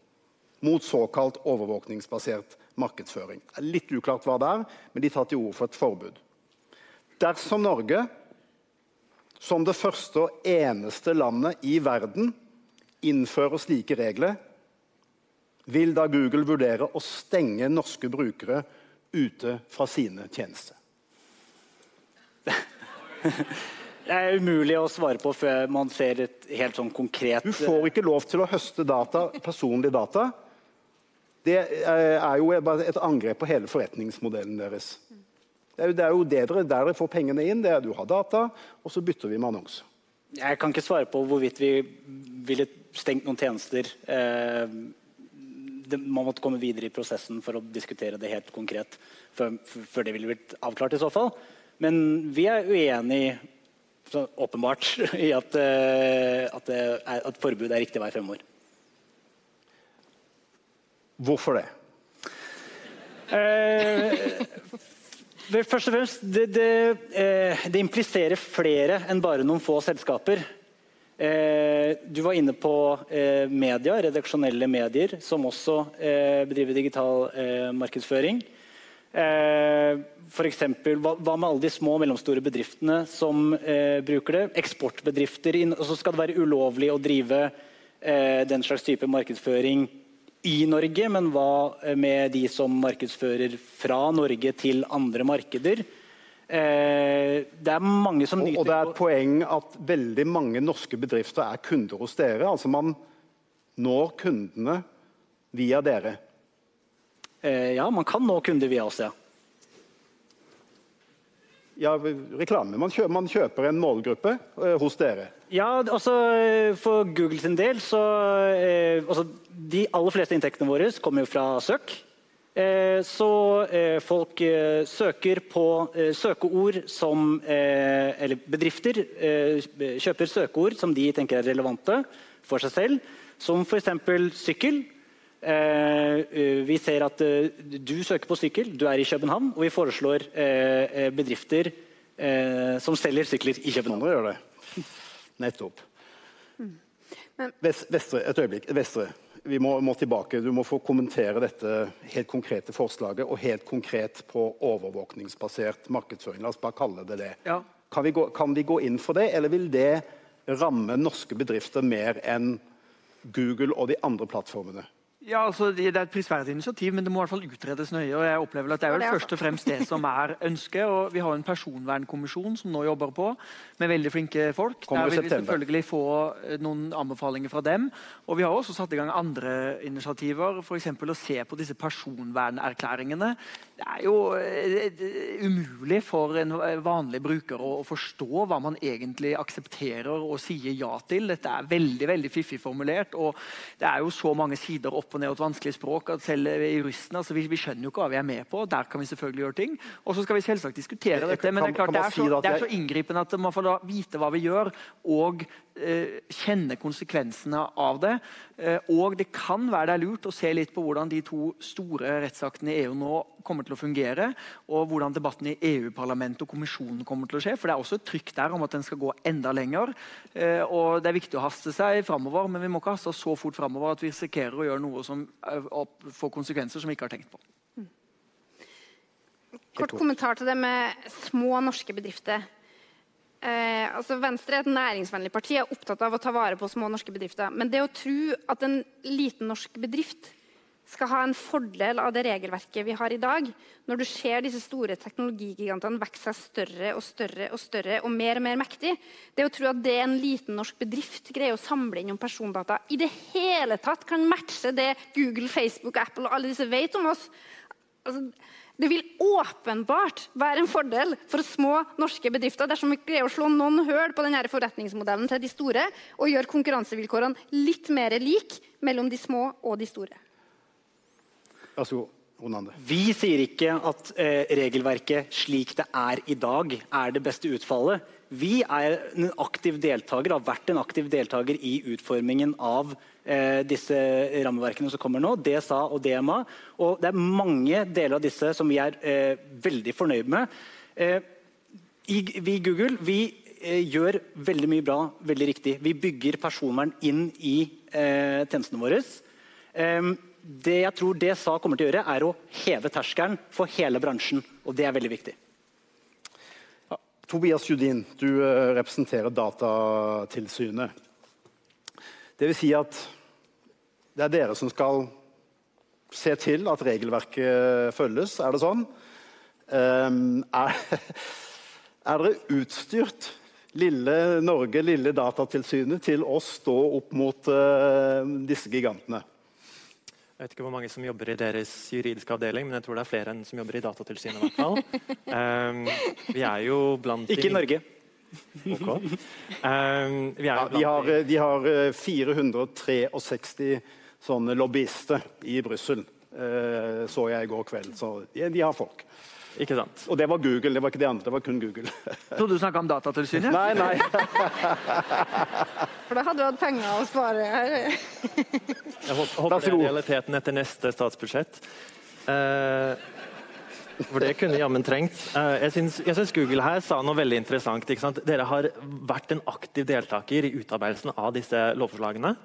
mot såkalt overvåkningsbasert markedsføring. Det er litt uklart hva det er, men de tar til orde for et forbud. Dersom Norge, som det første og eneste landet i verden, innfører slike regler, vil da Google vurdere å stenge norske brukere ute fra sine tjenester? <laughs> Det er umulig å svare på før man ser et helt sånn konkret Du får ikke lov til å høste data, personlige data. Det er jo et angrep på hele forretningsmodellen deres. Det er jo, det er jo det dere, der dere får pengene inn, det er du har data, og så bytter vi med annonser. Jeg kan ikke svare på hvorvidt vi ville stengt noen tjenester. Eh, det, man måtte komme videre i prosessen for å diskutere det helt konkret før, før det ville blitt avklart i så fall. Men vi er uenig åpenbart <laughs> i at, eh, at, det er, at forbud er riktig vei fremover. Hvorfor det? Eh, først og fremst, det, det, eh, det impliserer flere enn bare noen få selskaper. Eh, du var inne på eh, media, redaksjonelle medier, som også bedriver digital markedsføring. For eksempel, hva, med alle de små og mellomstore bedriftene som bruker det? Eksportbedrifter. Og så skal det være ulovlig å drive den slags type markedsføring i Norge, men hva med de som markedsfører fra Norge til andre markeder? Eh, det er mange som nyter og det er et poeng at veldig mange norske bedrifter er kunder hos dere. Altså man når kundene via dere. Eh, Ja, man kan nå kunder via oss, ja. Ja, reklame. Man kjøper, man kjøper en målgruppe eh, hos dere. Ja, altså eh, For Google sin del så eh, altså, De aller fleste inntektene våre kommer jo fra søk. Eh, så eh, folk søker på søkeord som Eller bedrifter kjøper søkeord som de tenker er relevante for seg selv, som f.eks. sykkel. Eh, eh, vi ser at eh, du søker på sykkel, du er i København, og vi foreslår bedrifter eh, som selger sykler i København. Andre gjør det. Nettopp. Vestre, et øyeblikk. Vestre. vi må, må, tilbake. Du må få kommentere dette helt konkrete forslaget, og helt konkret på overvåkningsbasert markedsføring. La oss bare kalle det det. Ja. Kan, vi gå, kan vi gå inn for det, eller vil det ramme norske bedrifter mer enn Google og de andre plattformene? Ja, altså, Det er et prisverdig initiativ, men det må i hvert fall utredes nøye. og jeg opplever at Det er vel først og fremst det som er ønsket. og Vi har en personvernkommisjon som nå jobber på, med veldig flinke folk. Kommer Der vil vi selvfølgelig få eh, noen anbefalinger fra dem. Og Vi har også satt i gang andre initiativer, f.eks. å se på disse personvernerklæringene. Det er jo eh, umulig for en vanlig bruker å forstå hva man egentlig aksepterer og sier ja til. Dette er veldig veldig fiffig formulert, og det er jo så mange sider opp og ned og et vanskelig språk at selv juristene altså vi, vi skjønner jo ikke hva vi er med på. Der kan vi selvfølgelig gjøre ting. Og så skal vi selvsagt diskutere dette, men det er klart det er, så, det er så inngripende at man får vite hva vi gjør, og kjenne konsekvensene av det. Eh, og det kan være det er lurt å se litt på hvordan de to store rettsaktene i EU nå kommer til å fungere, og hvordan debatten i EU-parlamentet og kommisjonen kommer til å skje. For det er også et trykk der om at den skal gå enda lenger. Eh, og det er viktig å haste seg framover, men vi må ikke haste oss så fort framover at vi risikerer å gjøre noe som eh, får konsekvenser som vi ikke har tenkt på. Kort kommentar til det med små norske bedrifter. Eh, altså Venstre er et næringsvennlig parti er opptatt av å ta vare på små norske bedrifter. Men det å tro at en liten norsk bedrift skal ha en fordel av det regelverket vi har i dag, når du ser disse store teknologigigantene vokse seg større og større og større og mer og mer mektig, det å tro at det en liten norsk bedrift greier å samle inn om persondata, i det hele tatt kan matche det Google, Facebook, Apple og alle disse vet om oss altså, Det vil åpenbart være en fordel for små norske bedrifter dersom vi greier å slå noen høl på denne forretningsmodellen til de store og gjøre konkurransevilkårene litt mer lik mellom de små og de store. Vi sier ikke at eh, regelverket slik det er i dag, er det beste utfallet. Vi er en aktiv deltaker, har vært en aktiv deltaker i utformingen av eh, disse rammeverkene som kommer nå, DSA og DMA. Og det er mange deler av disse som vi er eh, veldig fornøyd med. Eh, i, vi i Google vi eh, gjør veldig mye bra, veldig riktig. Vi bygger personvern inn i eh, tjenestene våre. Em, det jeg tror DSA kommer til å gjøre, er å heve terskelen for hele bransjen. Og det er veldig viktig. Tobias Judin, du eh, representerer Datatilsynet. Det vil si at det er dere som skal se til at regelverket følges, er det sånn? Um, er, <laughs> er dere utstyrt, lille Norge, lille Datatilsynet, til å stå opp mot uh, disse gigantene? Jeg vet ikke hvor mange som jobber i deres juridiske avdeling, men jeg tror det er flere enn som jobber i Datatilsynet. i hvert fall. Um, vi er jo blant de- Ikke i Norge. Ok. Um, vi er Ja, jo de, har, de- eh, har eh, 463 sånne lobbyister i Brussel, eh, så jeg i går kveld. Så de, de har folk. Ikke sant? Og det var Google, det var ikke de andre. Det var kun Google. <laughs> Trodde du snakka om Datatilsynet? nei, nei. <laughs> For da hadde du hatt penger å spare her. Jeg håper, håper det er realiteten etter neste statsbudsjett. Eh, for det kunne jammen trengt. Eh, jeg syns, jeg syns Google her sa noe veldig interessant. Ikke sant? Dere har vært en aktiv deltaker i utarbeidelsen av disse lovforslagene.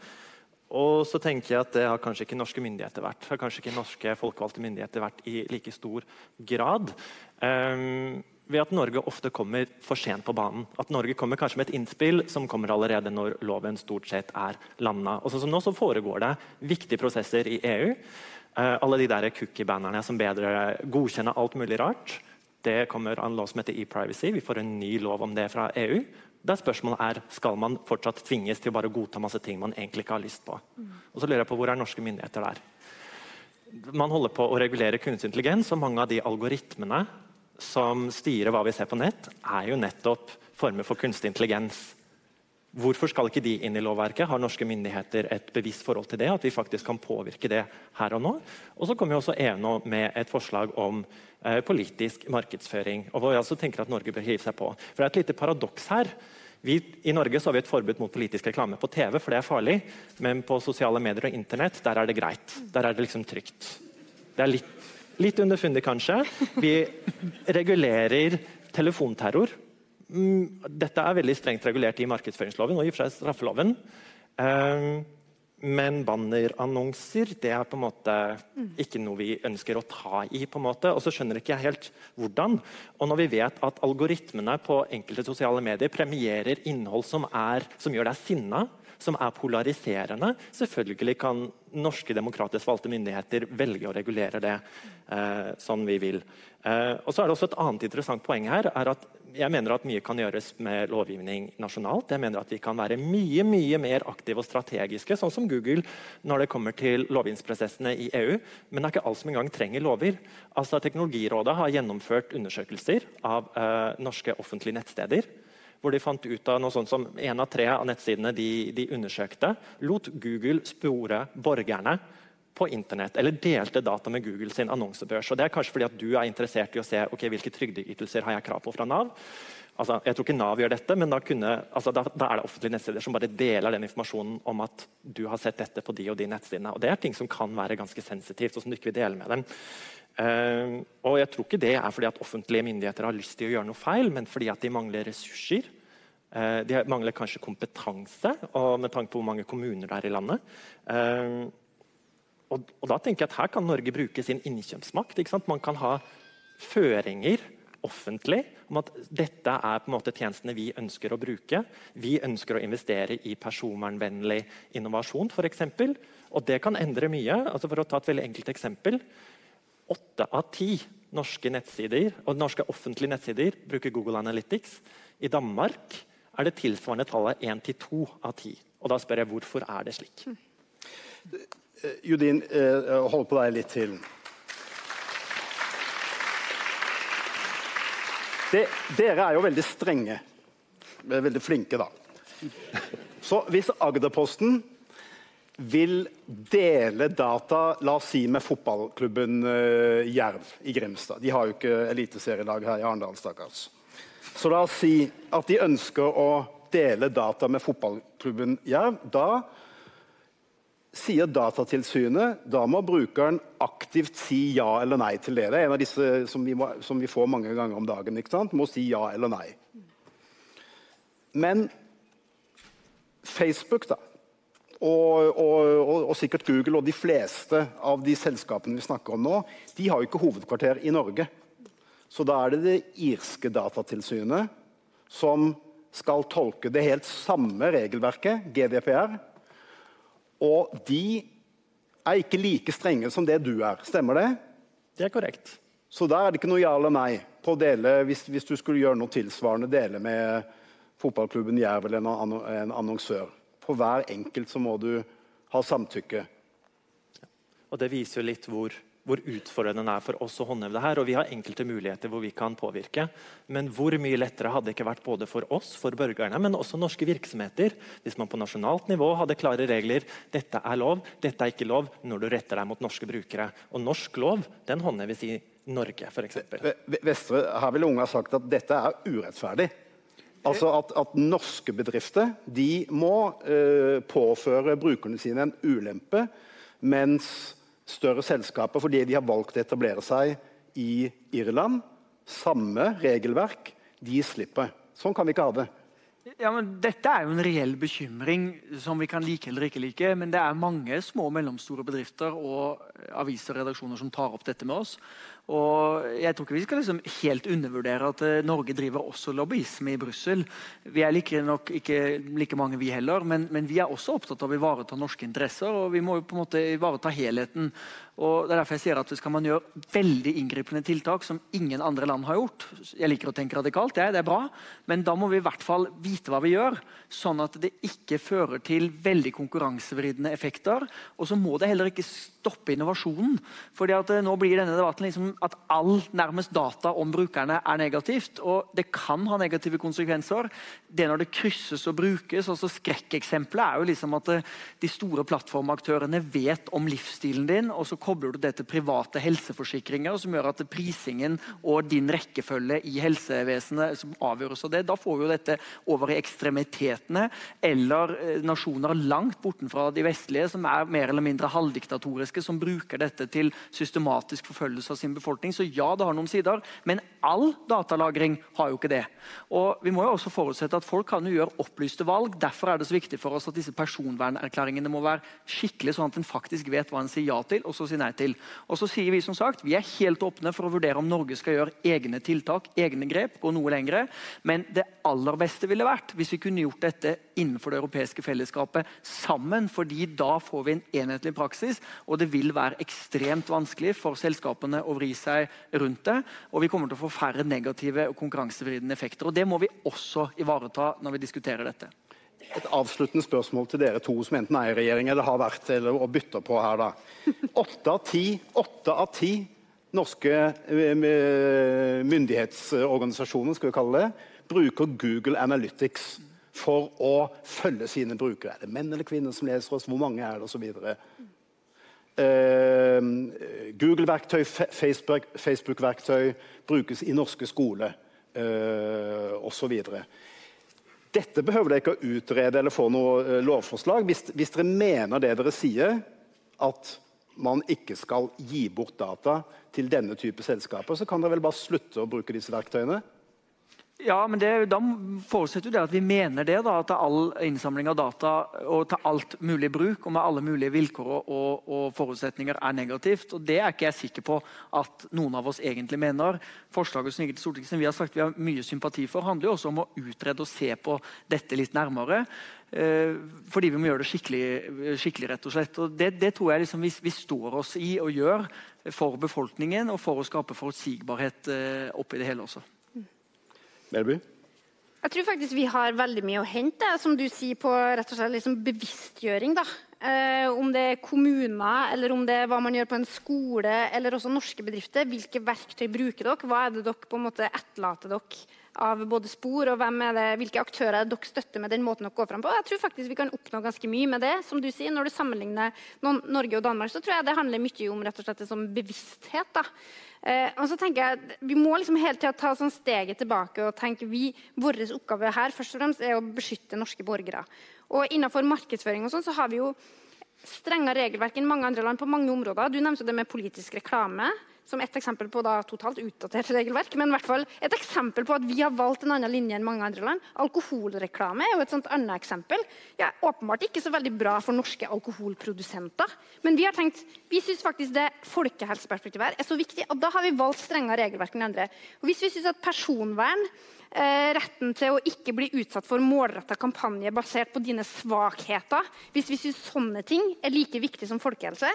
Og så tenker jeg at det har kanskje ikke norske myndigheter vært. Har kanskje ikke norske folkevalgte myndigheter vært i like stor grad. Um, ved at Norge ofte kommer for sent på banen. At Norge kommer kanskje med et innspill som kommer allerede når loven stort sett er landa. Og sånn som nå så foregår det viktige prosesser i EU. Uh, alle de der cookie-bannerne som bedre godkjenner alt mulig rart. Det kommer en lov som heter e-privacy. Vi får en ny lov om det fra EU. Der spørsmålet er skal man fortsatt tvinges til å bare godta masse ting man egentlig ikke har lyst på. Og så lurer jeg på Hvor er norske myndigheter der? Man holder på å regulere kunstig intelligens, og mange av de algoritmene som styrer hva vi ser på nett, er jo nettopp former for kunstig intelligens. Hvorfor skal ikke de inn i lovverket? Har norske myndigheter et bevisst forhold til det? At vi faktisk kan påvirke det her og nå? Og så kommer jo også ENO med et forslag om eh, politisk markedsføring. og hvor jeg også tenker at Norge bør hive seg på. For Det er et lite paradoks her. Vi, I Norge har vi et forbud mot politisk reklame på TV, for det er farlig. Men på sosiale medier og internett der er det greit. Der er det liksom trygt. Det er litt, litt underfundig, kanskje. Vi regulerer telefonterror. Mm, Dette er veldig strengt regulert i markedsføringsloven og i og for seg straffeloven. Ehm, Men bannerannonser det er på en måte ikke noe vi ønsker å ta i. på en måte, Og så skjønner ikke jeg helt hvordan. Og når vi vet at algoritmene på enkelte sosiale medier premierer innhold som, er, som gjør deg sinna, som er polariserende, selvfølgelig kan norske demokratisk valgte myndigheter velge å regulere det eh, sånn vi vil. Eh, og så er det også Et annet interessant poeng her er at jeg mener at mye kan gjøres med lovgivning nasjonalt. Jeg mener at vi kan være mye mye mer aktive og strategiske, sånn som Google, når det kommer til lovgivningsprosessene i EU. Men det er ikke alt som engang trenger lover. Altså, Teknologirådet har gjennomført undersøkelser av uh, norske offentlige nettsteder hvor de fant ut av noe sånt som En av tre av nettsidene de, de undersøkte, lot Google spore borgerne på internett, eller delte data med Google sin annonsebørs. Og det er kanskje fordi at du er interessert i å se okay, hvilke trygdeytelser har jeg krav på fra Nav. Altså, jeg tror ikke Nav gjør dette, men da, kunne, altså, da, da, er det offentlige nettsider som bare deler den informasjonen om at du har sett dette på de og de nettsidene. Og Det er ting som kan være ganske sensitivt, og som du ikke vil dele med dem. Uh, og jeg tror ikke det er fordi at offentlige myndigheter har lyst til å gjøre noe feil, men fordi at de mangler ressurser. Uh, de mangler kanskje kompetanse, og med tanke på hvor mange kommuner det er i landet. Uh, og, og, da tenker jeg at Her kan Norge bruke sin innkjøpsmakt. Man kan ha føringer offentlig om at dette er på en måte tjenestene vi ønsker å bruke. Vi ønsker å investere i personvernvennlig innovasjon, f.eks. Og det kan endre mye. Altså for å ta et veldig enkelt eksempel. Åtte av ti norske nettsider og norske offentlige nettsider bruker Google Analytics. I Danmark er det tilsvarende tallet 1 til 2 av 10. Og da spør jeg hvorfor er det slik? Eh, Judin, eh, hold på deg litt til. Det, dere er jo veldig strenge. Veldig flinke, da. Så hvis Agderposten vil dele data la oss si, med fotballklubben Jerv i Grimstad. De har jo ikke eliteserielag her i Arendal, stakkars. Så la oss si at de ønsker å dele data med fotballklubben Jerv. Da sier Datatilsynet da må brukeren aktivt si ja eller nei til det. Det er en av disse som vi, må, som vi får mange ganger om dagen. ikke sant? Må si ja eller nei. Men Facebook, da og, og, og, sikkert Google og de fleste av de selskapene vi snakker om nå, de har jo ikke hovedkvarter i Norge. Så da er det det irske datatilsynet som skal tolke det helt samme regelverket, GDPR. Og de er ikke like strenge som det du er. Stemmer det? Det er korrekt. Så da er det ikke noe ja eller nei på å dele, hvis, hvis du skulle gjøre noe tilsvarende, dele med fotballklubben Jerv eller en, en annonsør. For hver enkelt så må du ha samtykke. Og Det viser jo litt hvor, hvor utfordrende det er for oss å håndheve det her. og Vi har enkelte muligheter hvor vi kan påvirke. Men hvor mye lettere hadde det ikke vært både for oss, for borgerne, men også norske virksomheter, hvis man på nasjonalt nivå hadde klare regler. Dette er lov, dette er ikke lov, når du retter deg mot norske brukere. Og norsk lov den håndheves i Norge, f.eks. Vestre, her ville unge sagt at dette er urettferdig. Altså at, at, norske bedrifter de må uh, påføre brukerne sine en ulempe, mens større selskaper, fordi de har valgt å etablere seg i Irland, samme regelverk, de slipper. Sånn kan vi ikke ha det. Ja, men Dette er jo en reell bekymring som vi kan like eller ikke like. Men det er mange små og mellomstore bedrifter og aviser og redaksjoner som tar opp dette med oss. Og jeg tror ikke vi skal liksom helt undervurdere at uh, Norge driver også lobbyisme i Brussel. Vi er like nok ikke like mange, vi heller, men, men, vi er også opptatt av å ivareta norske interesser. Og vi må jo på en måte ivareta helheten. Og det er derfor jeg sier at Skal man gjøre veldig inngripende tiltak som ingen andre land har gjort Jeg liker å tenke radikalt, det, det er bra, men da må vi i hvert fall vite hva vi gjør, sånn at det ikke fører til veldig konkurransevridende effekter. Og så må det heller ikke stoppe innovasjonen. fordi at uh, nå blir denne debatten liksom at all nærmest data om brukerne er negativt. Og det kan ha negative konsekvenser. Det når det krysses og brukes. altså Skrekkeksempelet er jo liksom at eh, de store plattformaktørene vet om livsstilen din, og så kobler du det til private helseforsikringer, som gjør at prisingen og din rekkefølge i helsevesenet som avgjøres av det. Da får vi jo dette over i ekstremitetene, eller eh, nasjoner langt bortenfra de vestlige som er mer eller mindre halvdiktatoriske, som bruker dette til systematisk forfølgelse av sin befolkning. Så ja, det har noen sider, men all datalagring har jo ikke det. Og vi må jo også forutsette at Folk kan jo gjøre opplyste valg. Derfor er det så viktig for oss at disse personvernerklæringene må være skikkelig, sånn at en faktisk vet hva en sier ja til og så sier nei til. Og så sier Vi som sagt, vi er helt åpne for å vurdere om Norge skal gjøre egne tiltak, egne grep, gå noe lengre. Men det aller beste ville vært hvis vi kunne gjort dette innenfor det europeiske fellesskapet sammen. fordi da får vi en enhetlig praksis, og det vil være ekstremt vanskelig for selskapene å vri seg rundt det. Og vi kommer til å få færre negative og konkurransevridende effekter. og Det må vi også ivareta når vi diskuterer dette. Et avsluttende spørsmål til dere to som enten er i regjering eller har vært eller og bytter på her. da. Åtte av ti, åtte av ti norske eh, myndighetsorganisasjoner skal vi kalle det, bruker Google Analytics for å følge sine brukere. Er det menn eller kvinner som leser oss? Hvor mange er det? Og så videre. Uh, Google-verktøy, Facebook-verktøy brukes i norske skoler uh, osv. Dette behøver dere ikke å utrede eller få noe uh, lovforslag. Hvis, hvis, dere mener det dere sier, at man ikke skal gi bort data til denne type selskaper, så kan dere vel bare slutte å bruke disse verktøyene? Ja, men det, Da forutsetter det at vi mener det, da, at all innsamling av data og til alt mulig bruk og med alle mulige vilkår og, og, forutsetninger er negativt. og Det er ikke jeg sikker på at noen av oss egentlig mener. Forslaget som til Stortinget, som vi har sagt vi har mye sympati for, handler jo også om å utrede og se på dette litt nærmere. Eh, fordi vi må gjøre det skikkelig, skikkelig rett og slett. Og det, det tror jeg liksom vi, vi, står oss i og gjør for befolkningen og for å skape forutsigbarhet eh, oppi det hele også. Melby? Jeg tror faktisk vi har veldig mye å hente som du sier, på rett og slett liksom bevisstgjøring. da. Eh, om det er kommuner, eller om det er hva man gjør på en skole, eller også norske bedrifter. Hvilke verktøy bruker dere? Hva er det dere på en måte etterlater dere av både spor, og det, hvilke aktører er dere støtter med den måten dere går frem på? Jeg tror faktisk vi kan oppnå ganske mye med det. som du sier. Når du sammenligner Norge og Danmark, så tror jeg det handler mye om rett og slett sånn bevissthet. da. Eh, og så tenker jeg, Vi må liksom hele tida ta sånn steget tilbake og tenke vi, vår oppgave her først og fremst er å beskytte norske borgere. Og Innenfor markedsføring og sånn, så har vi jo strengere regelverk enn mange andre land på mange områder. Du nevnte det med politisk reklame som et eksempel på da, totalt utdatert regelverk. Men i hvert fall et eksempel på at vi har valgt en annen linje enn mange andre land. Alkoholreklame er jo et sånt annet eksempel. Ja, åpenbart ikke så veldig bra for norske alkoholprodusenter. Men vi har tenkt, vi syns faktisk det folkehelseperspektivet er så viktig at da har vi valgt strengere regelverk enn andre. Og hvis vi syns at personvern eh, retten til å ikke bli utsatt for målretta kampanje basert på dine svakheter. Hvis vi syns sånne ting er like viktig som folkehelse,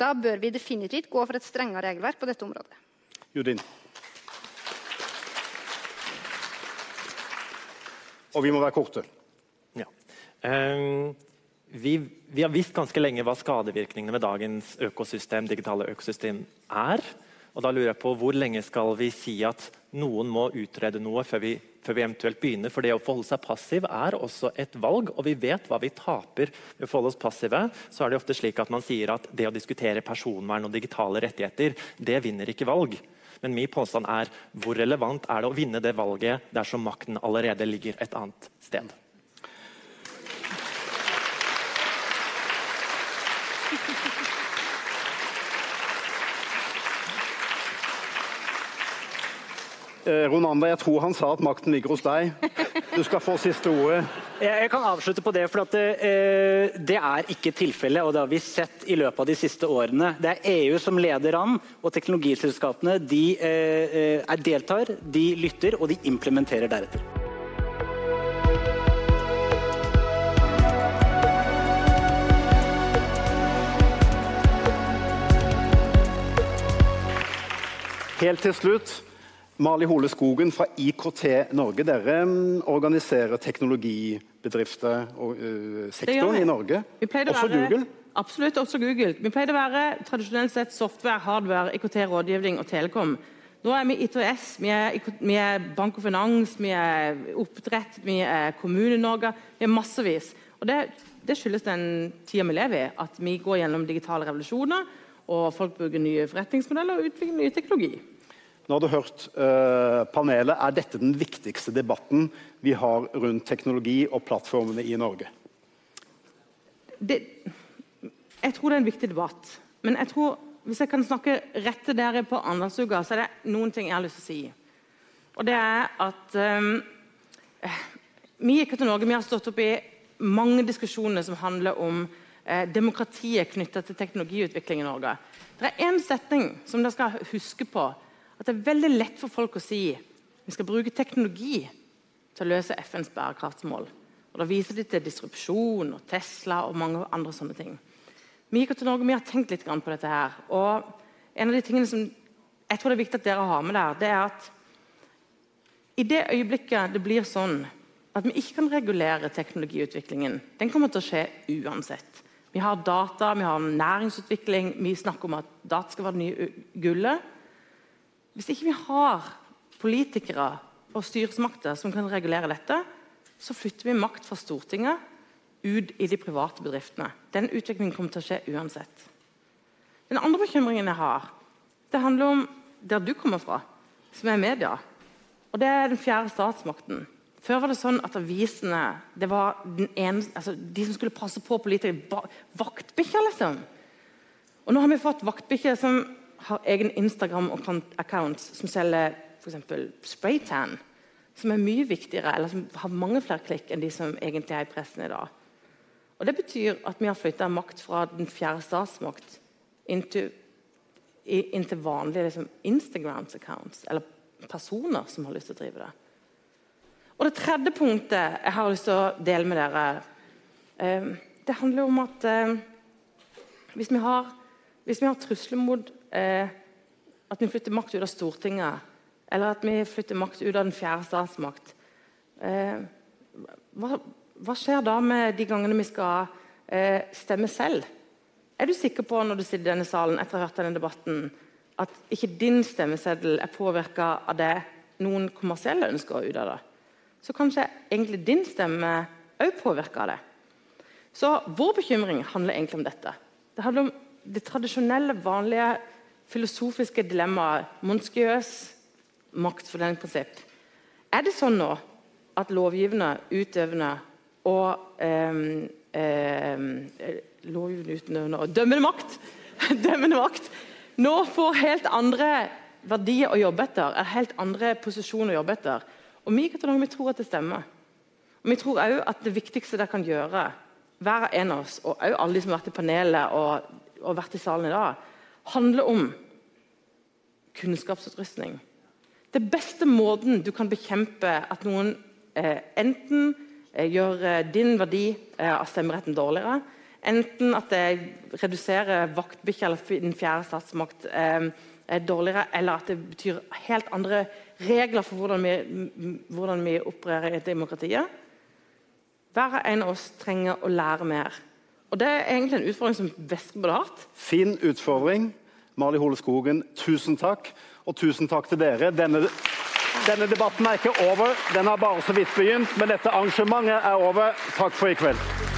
da bør vi definitivt gå for et strengere regelverk på dette området. Judin. Og vi må være korte. Ja. Um, vi, vi, har visst ganske lenge hva skadevirkningene ved dagens økosystem, digitale økosystem er. Og da lurer jeg på Hvor lenge skal vi si at noen må utrede noe før vi før vi eventuelt begynner. For det å forholde seg passiv er også et valg, og vi vet hva vi taper ved å forholde oss passive. Så er det ofte slik at man sier at det å diskutere personvern og digitale rettigheter, det vinner ikke valg. Men min påstand er hvor relevant er det å vinne det valget dersom makten allerede ligger et annet sted? Ronander, jeg tror han sa at makten ligger hos deg. Du skal få siste ordet. Jeg kan avslutte på det, for det, eh, det er ikke tilfellet. Og det har vi sett i løpet av de siste årene. Det er EU som leder an, og teknologiselskapene de eh, er deltar, de lytter, og de implementerer deretter. Helt til slutt Mali Hole Skogen fra IKT Norge. Dere mm, organiserer teknologibedrifter og uh, sektoren i Norge. Også være, Google? Absolutt, også Google. Vi pleide å være tradisjonelt sett software, hardware, IKT-rådgivning og telekom. Nå er vi ITS, vi er, vi er Bank og Finans, vi er oppdrett, vi er Kommune-Norge. Vi er massevis. Og det, det skyldes den tida vi lever i, at vi går gjennom digitale revolusjoner, og folk bruker nye forretningsmodeller og utvikler ny teknologi. Nå har du hørt uh, panelet. Er dette den viktigste debatten vi har rundt teknologi og plattformene i Norge? Det, jeg tror det er en viktig debatt. Men jeg tror, hvis jeg kan snakke rett til dere på Arendalsuka, så er det noen ting jeg har lyst til å si. Og det er at um, vi i Norge vi har stått opp i mange diskusjoner som handler om eh, demokratiet knytta til teknologiutvikling i Norge. Det er én setning som dere skal huske på. At det er veldig lett for folk å si vi skal bruke teknologi til å løse FNs bærekraftsmål. Og Da viser de til disrupsjon og Tesla og mange andre sånne ting. Vi gikk til Norge, vi har tenkt litt på dette her. Og en av de tingene som jeg tror det er viktig at dere har med der, det er at i det øyeblikket det blir sånn at vi ikke kan regulere teknologiutviklingen, den kommer til å skje uansett. Vi har data, vi har næringsutvikling, vi snakker om at data skal være det nye gullet. Hvis ikke vi har politikere og styresmakter som kan regulere dette, så flytter vi makt fra Stortinget ut i de private bedriftene. Den utviklingen kommer til å skje uansett. Den andre bekymringen jeg har, det handler om der du kommer fra, som er media. Og det er den fjerde statsmakten. Før var det sånn at avisene det var ene, altså de som skulle passe på politikere. Vaktbikkjer, liksom. Og nå har vi fått vaktbikkjer som har egen Instagram-account som selger f.eks. spraytan. Som er mye viktigere, eller som har mange flere klikk enn de som egentlig er i pressen i dag. Og Det betyr at vi har flytta makt fra den fjerde statsmakt inn til vanlige liksom, Instagrams-accounts, eller personer som har lyst til å drive det. Og Det tredje punktet jeg har lyst til å dele med dere, eh, det handler om at eh, hvis, vi har, hvis vi har trusler mot eh, at vi flytter makt ut av Stortinget, eller at vi flytter makt ut av den fjerde statsmakt hva, hva skjer da med de gangene vi skal stemme selv? Er du sikker på når du sitter i denne salen etter å ha hørt denne debatten, at ikke din stemmeseddel er påvirka av det noen kommersielle ønsker ut av det? så kanskje egentlig din stemme òg påvirker det. Så vår bekymring handler egentlig om dette. Det handler om det tradisjonelle, vanlige filosofiske dilemmaet Monskiøs maktfordelingsprinsipp. Er det sånn nå at lovgivende, utøvende og eh, eh, Lovgivende, utøvende og dømmende makt, <laughs> dømmende makt nå får helt andre verdier å jobbe etter, er helt andre posisjoner å jobbe etter. Og Vi vi tror at det stemmer. Og Vi tror òg at det viktigste dere kan gjøre, hver en av oss, og òg alle de som har vært i panelet og, og vært i salen i dag, handler om kunnskapsutrustning. Det beste måten du kan bekjempe at noen eh, enten eh, gjør eh, din verdi eh, av stemmeretten dårligere, enten at det reduserer vaktbikkja eller den fjerde statsmakt eh, dårligere, eller at det betyr helt andre regler for hvordan vi, hvordan vi opererer i demokratiet. Hver en av oss trenger å lære mer. Og Det er egentlig en utfordring som Vestby har hatt. Fin utfordring. Mali Hole Skogen, tusen takk. Og tusen takk til dere. Denne, denne debatten er ikke over, den har bare så vidt begynt. Men dette arrangementet er over. Takk for i kveld.